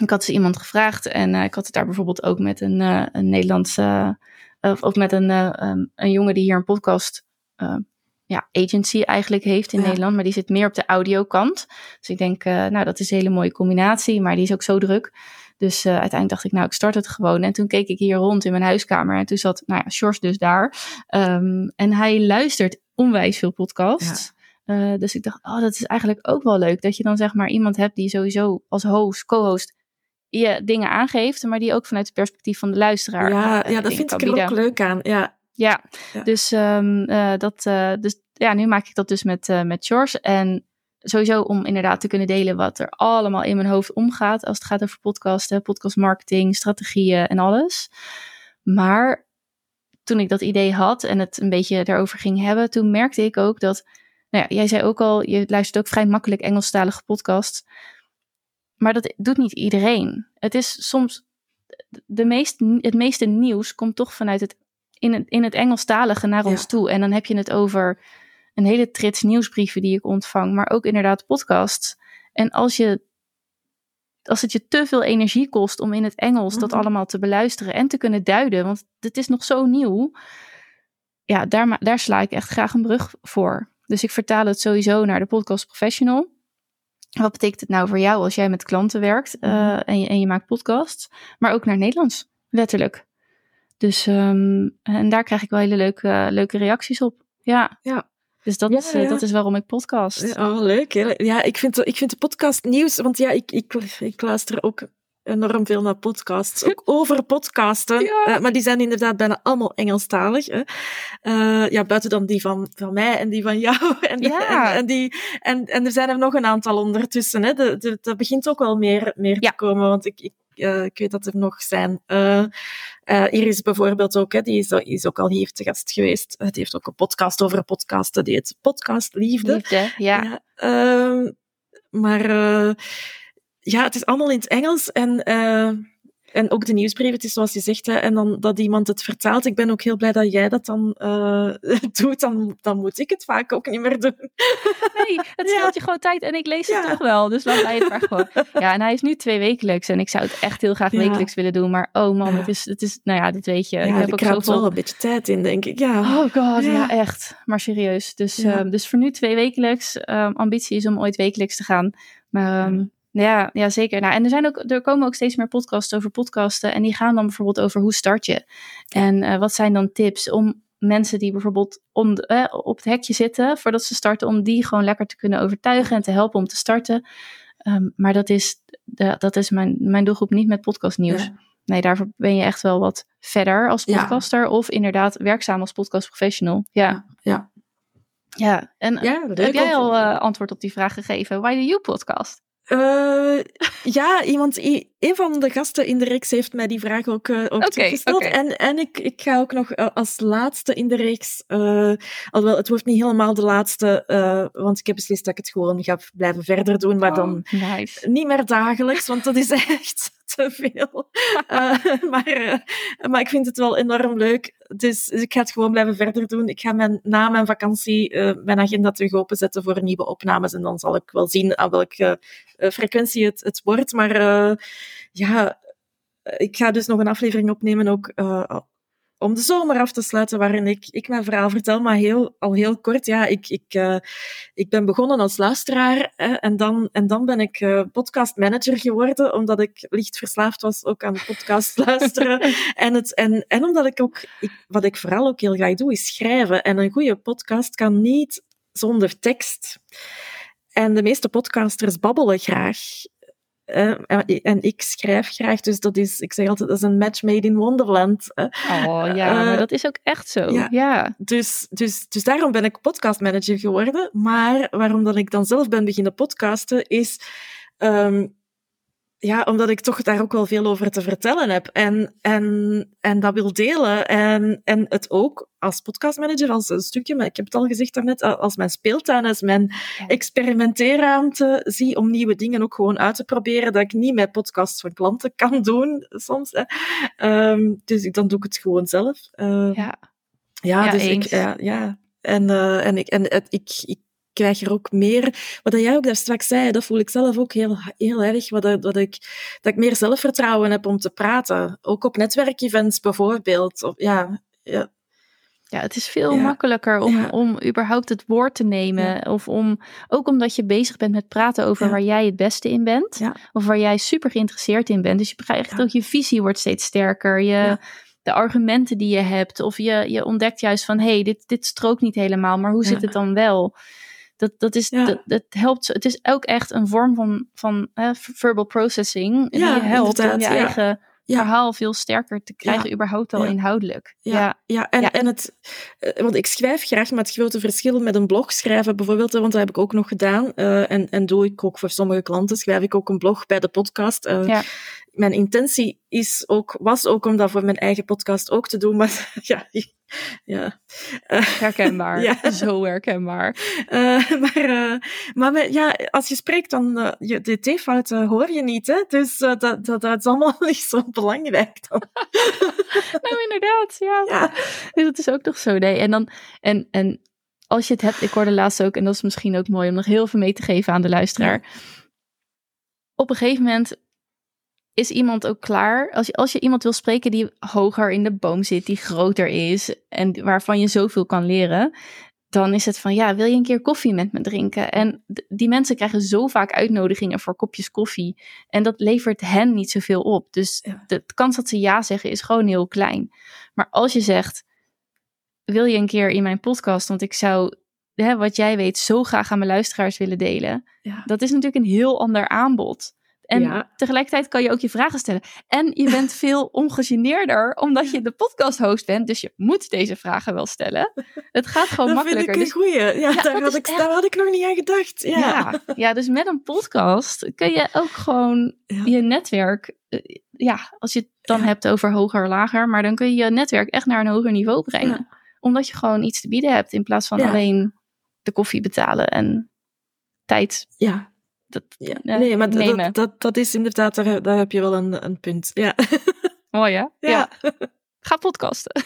Ik had ze iemand gevraagd en uh, ik had het daar bijvoorbeeld ook met een, uh, een Nederlandse, of, of met een, um, een jongen die hier een podcast ja, agency eigenlijk heeft in Ja. Nederland, maar die zit meer op de audiokant. Dus ik denk, uh, nou, dat is een hele mooie combinatie, maar die is ook zo druk. Dus uh, uiteindelijk dacht ik, nou, ik start het gewoon. En toen keek ik hier rond in mijn huiskamer en toen zat, nou ja, Sjors dus daar. Um, en hij luistert onwijs veel podcasts. Ja. Uh, dus ik dacht, oh, dat is eigenlijk ook wel leuk. Dat je dan zeg maar iemand hebt die sowieso als host, co-host, je dingen aangeeft, maar die ook vanuit het perspectief van de luisteraar. Ja, uh, ja dat vind ik er ook leuk aan. Ja, Ja, dus, um, dat, uh, dus ja, nu maak ik dat dus met, uh, met George. En sowieso om inderdaad te kunnen delen wat er allemaal in mijn hoofd omgaat als het gaat over podcasten, podcastmarketing, strategieën en alles. Maar toen ik dat idee had en het een beetje daarover ging hebben, toen merkte ik ook dat, nou ja, jij zei ook al, je luistert ook vrij makkelijk Engelstalige podcasts. Maar dat doet niet iedereen. Het is soms, de meest, het meeste nieuws komt toch vanuit het, in het, in het Engelstalige naar ons toe. En dan heb je het over een hele trits nieuwsbrieven die ik ontvang, maar ook inderdaad podcasts. En als je als het je te veel energie kost om in het Engels dat mhm. allemaal te beluisteren en te kunnen duiden, want het is nog zo nieuw. Ja, daar, daar sla ik echt graag een brug voor. Dus ik vertaal het sowieso naar de podcast professional. Wat betekent het nou voor jou als jij met klanten werkt uh, en, je, en je maakt podcasts, maar ook naar Nederlands, letterlijk. Dus um, en daar krijg ik wel hele leuke, leuke reacties op. Ja. ja. Dus dat, is, eh, dat is waarom ik podcast. Oh, leuk. Ja, ik vind, ik vind de podcast nieuws, want ja, ik, ik, ik luister ook enorm veel naar podcasts, ook over podcasten. Uh, maar die zijn inderdaad bijna allemaal Engelstalig. Hè. Uh, ja, buiten dan die van, van mij en die van jou. En, ja. en, en, die, en, en er zijn er nog een aantal ondertussen. Hè. De, de, dat begint ook wel meer, meer te komen, want ik, ik uh, ik weet dat er nog zijn. Uh, Iris bijvoorbeeld ook, hè, die is, is, ook al hier te gast geweest. Het heeft ook een podcast over podcasten, die heet Podcast Liefde. Liefde, ja. ja ehm, maar ja, het is allemaal in het Engels en en ook de nieuwsbrief, het is zoals je zegt, hè, en dan dat iemand het vertaalt. Ik ben ook heel blij dat jij dat dan uh, doet. Dan, dan moet ik het vaak ook niet meer doen. Nee, het scheelt je gewoon tijd en ik lees het toch wel. Dus laat mij het maar gewoon. Ja, en hij is nu twee wekelijks en ik zou het echt heel graag wekelijks willen doen. Maar oh man, het, is, het is, nou ja, dat weet je. ik heb ook zoveel... wel een beetje tijd in, denk ik. Ja. Oh god, ja, echt. Maar serieus. Dus, um, dus voor nu twee wekelijks. Um, ambitie is om ooit wekelijks te gaan. Maar um, ja, ja zeker. Nou, en er, zijn ook, er komen ook steeds meer podcasts over podcasten. En die gaan dan bijvoorbeeld over hoe start je. En uh, wat zijn dan tips om mensen die bijvoorbeeld om uh, op het hekje zitten voordat ze starten, om die gewoon lekker te kunnen overtuigen en te helpen om te starten. Um, maar dat is, de, dat is mijn, mijn doelgroep niet met podcastnieuws. Ja. Nee, daarvoor ben je echt wel wat verder als podcaster. Ja. Of inderdaad werkzaam als podcastprofessional. Ja. Ja. Ja, en heb jij al uh, antwoord op die vraag gegeven? Why do you podcast? Uh, ja, iemand, een van de gasten in de reeks heeft mij die vraag ook, uh, ook okay, gesteld. Okay. En, en ik, ik ga ook nog uh, als laatste in de reeks, alhoewel het wordt niet helemaal de laatste, want ik heb beslist dat ik het gewoon ga blijven verder doen, maar oh, dan nice. niet meer dagelijks, want dat is echt te veel. maar, maar ik vind het wel enorm leuk. Dus, ik ga het gewoon blijven verder doen. Ik ga mijn, na mijn vakantie mijn agenda terug openzetten voor nieuwe opnames en dan zal ik wel zien aan welke uh, frequentie het, het wordt. Maar uh, ja, ik ga dus nog een aflevering opnemen ook om de zomer af te sluiten, waarin ik, ik mijn verhaal vertel, maar heel, al heel kort. Ja, ik, ik, uh, ik ben begonnen als luisteraar hè, en, dan, en dan ben ik uh, podcastmanager geworden, omdat ik licht verslaafd was ook aan podcast luisteren. en, het, en, en omdat ik ook, ik, wat ik vooral ook heel graag doe, is schrijven. En een goede podcast kan niet zonder tekst. En de meeste podcasters babbelen graag. Uh, en ik schrijf graag, dus dat is, ik zeg altijd, dat is een match made in Wonderland. Oh ja, uh, maar dat is ook echt zo. Ja, ja. Dus, dus, dus daarom ben ik podcastmanager geworden. Maar waarom dat ik dan zelf ben beginnen podcasten, is um, ja, omdat ik toch daar ook wel veel over te vertellen heb en, en, en dat wil delen. En, en het ook als podcastmanager, als een stukje, maar ik heb het al gezegd daarnet, als mijn speeltuin, als mijn experimenteerruimte zie om nieuwe dingen ook gewoon uit te proberen, dat ik niet met podcasts van klanten kan doen soms. Hè. Um, dus dan doe ik het gewoon zelf. Uh, ja. Ja, ja, dus ik, ja, ja. En, uh, en, ik, en het, ik, ik krijg er ook meer. Wat jij ook daar straks zei, dat voel ik zelf ook heel, heel erg. Wat, dat, ik, dat ik meer zelfvertrouwen heb om te praten. Ook op netwerkevents bijvoorbeeld. Of, ja, ja. Ja, het is veel ja. makkelijker om, ja. om überhaupt het woord te nemen. Ja. Of om, ook omdat je bezig bent met praten over waar jij het beste in bent. Of waar jij super geïnteresseerd in bent. Dus je krijgt ook je visie wordt steeds sterker. Je, de argumenten die je hebt. Of je, je ontdekt juist van, hé, hey, dit, dit strookt niet helemaal. Maar hoe zit het dan wel? Dat, dat, is, ja. dat, dat, helpt. Het is ook echt een vorm van, van uh, verbal processing. Die ja, je helpt om je eigen verhaal veel sterker te krijgen, überhaupt al inhoudelijk. Ja, ja. en, en het, eh, want ik schrijf graag, maar het grote verschil met een blog schrijven bijvoorbeeld, want dat heb ik ook nog gedaan, uh, en, en doe ik ook voor sommige klanten, schrijf ik ook een blog bij de podcast. Uh, ja mijn intentie is ook, was ook om dat voor mijn eigen podcast ook te doen, maar ja, ja. Uh, herkenbaar, ja. zo herkenbaar. Uh, maar uh, maar ja, als je spreekt, dan je, de t-fouten hoor je niet, hè? dus dat, dat, dat is allemaal niet zo belangrijk dan. nou, inderdaad, ja. ja. Dus dat is ook nog zo, nee. En, dan, en, en als je het hebt, ik hoorde laatst ook, en dat is misschien ook mooi om nog heel veel mee te geven aan de luisteraar. Op een gegeven moment is iemand ook klaar. Als je, als je iemand wil spreken die hoger in de boom zit, die groter is en waarvan je zoveel kan leren, dan is het van ja, wil je een keer koffie met me drinken? En die mensen krijgen zo vaak uitnodigingen voor kopjes koffie. En dat levert hen niet zoveel op. Dus de kans dat ze ja zeggen is gewoon heel klein. Maar als je zegt, wil je een keer in mijn podcast? Want ik zou hè, wat jij weet zo graag aan mijn luisteraars willen delen. Dat is natuurlijk een heel ander aanbod. En tegelijkertijd kan je ook je vragen stellen. En je bent veel ongegeneerder omdat je de podcast host bent. Dus je moet deze vragen wel stellen. Het gaat gewoon dat makkelijker. Vind ik een dus goeie. Ja, daar, had ik, daar had ik nog niet aan gedacht. Ja. ja. Ja, dus met een podcast kun je ook gewoon je netwerk. Eh, ja, als je het dan hebt over hoger, lager. Maar dan kun je je netwerk echt naar een hoger niveau brengen. Omdat je gewoon iets te bieden hebt in plaats van alleen de koffie betalen en tijd ja dat, ja. nee, maar dat, dat, dat, is inderdaad, daar, daar heb je wel een, een punt. Ja. Mooi hè? Ja. Ga podcasten.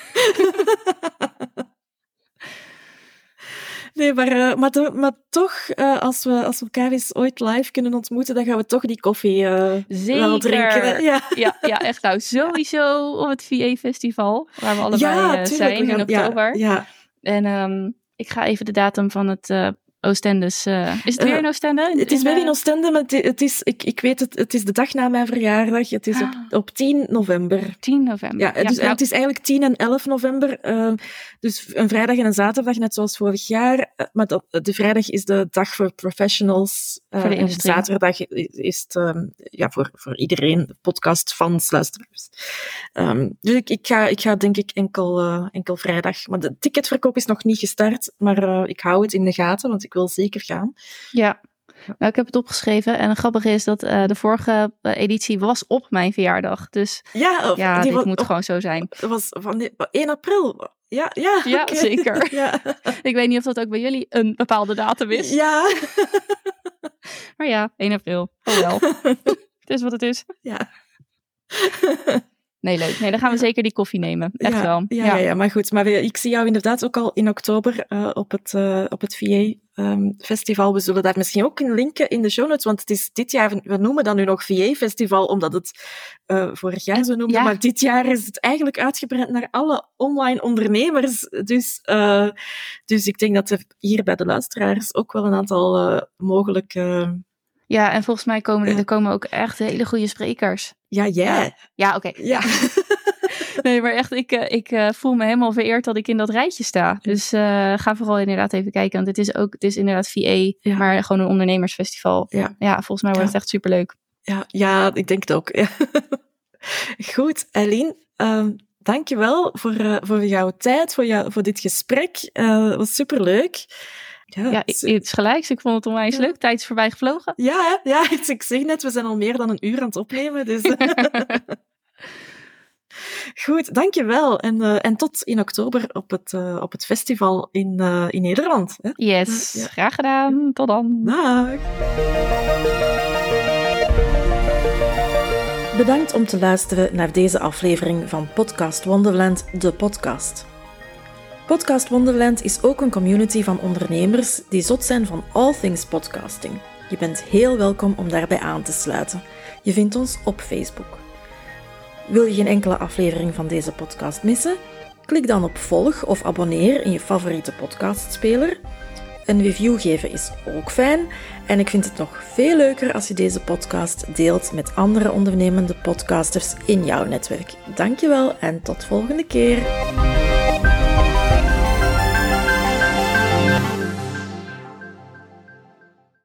nee, maar, uh, maar, maar, toch, uh, als, we, als we elkaar eens ooit live kunnen ontmoeten, dan gaan we toch die koffie uh, wel drinken. Ja. ja. Ja, echt nou. Sowieso op het VA-festival, waar we allebei ja, zijn in oktober. Ja, En um, ik ga even de datum van het Oostendes. Uh, is het weer in Oostende? het is weer in Oostende, maar het, is, ik, ik weet het, het is de dag na mijn verjaardag. Het is op, ah. op 10 november. 10 november. Ja, dus, nou. het is eigenlijk 10 en 11 november. Uh, dus een vrijdag en een zaterdag, net zoals vorig jaar. Uh, maar dat, de vrijdag is de dag voor professionals. voor de industrie. En zaterdag is het um, ja, voor, voor iedereen, podcast, fans, luisteraars. Um, dus ik, ik, ga, ik ga denk ik enkel, enkel vrijdag. Maar de ticketverkoop is nog niet gestart, maar ik hou het in de gaten, want ik wil zeker gaan. Ja. Nou, ik heb het opgeschreven en het grappige is dat uh, de vorige uh, editie was op mijn verjaardag. Dus ja, of, ja dit was, moet gewoon zo zijn. Het was van 1 april. Ja, ja, ja okay. zeker. ja. ik weet niet of dat ook bij jullie een bepaalde datum is. Ja. maar ja, 1 april. Oh wel. het is wat het is. Ja. Nee, leuk. Nee, dan gaan we zeker die koffie nemen. Echt ja, wel. Ja, ja. ja, maar goed. Maar ik zie jou inderdaad ook al in oktober uh, op het, uh, op het VA um, ehm, Festival. We zullen daar misschien ook een linken in de show notes, want het is dit jaar, we noemen dat nu nog VA Festival, omdat het uh, vorig jaar zo noemde. Maar dit jaar is het eigenlijk uitgebreid naar alle online ondernemers. Dus, dus ik denk dat er hier bij de luisteraars ook wel een aantal mogelijke ja, en volgens mij komen er, er komen ook echt hele goede sprekers. Ja, jij. Ja, oké. Ja. nee, maar echt, ik, eh, ik uh, voel me helemaal vereerd dat ik in dat rijtje sta. Dus uh, ga vooral inderdaad even kijken. Want het is ook, het is inderdaad VA, maar gewoon een ondernemersfestival. Ja, ja volgens mij wordt het echt superleuk. Ja, ja, ik denk het ook. Goed, Eileen. Um, dankjewel voor, uh, voor jouw tijd, voor, jou, voor dit gesprek. Uh, was superleuk. Ja, ja het is gelijk. Ik vond het onwijs leuk. Tijd is voorbij gevlogen. Ja, ja, ik zeg net, we zijn al meer dan een uur aan het opnemen. Dus. Goed, dankjewel. En, uh, en tot in oktober op het, uh, op het festival in, uh, in Nederland. Hè? Yes, ja. graag gedaan. Tot dan. Dag. Bedankt om te luisteren naar deze aflevering van Podcast Wonderland, de podcast. Podcast Wonderland is ook een community van ondernemers die zot zijn van all things podcasting. Je bent heel welkom om daarbij aan te sluiten. Je vindt ons op Facebook. Wil je geen enkele aflevering van deze podcast missen? Klik dan op volg of abonneer in je favoriete podcastspeler. Een review geven is ook fijn en ik vind het nog veel leuker als je deze podcast deelt met andere ondernemende podcasters in jouw netwerk. Dankjewel en tot volgende keer.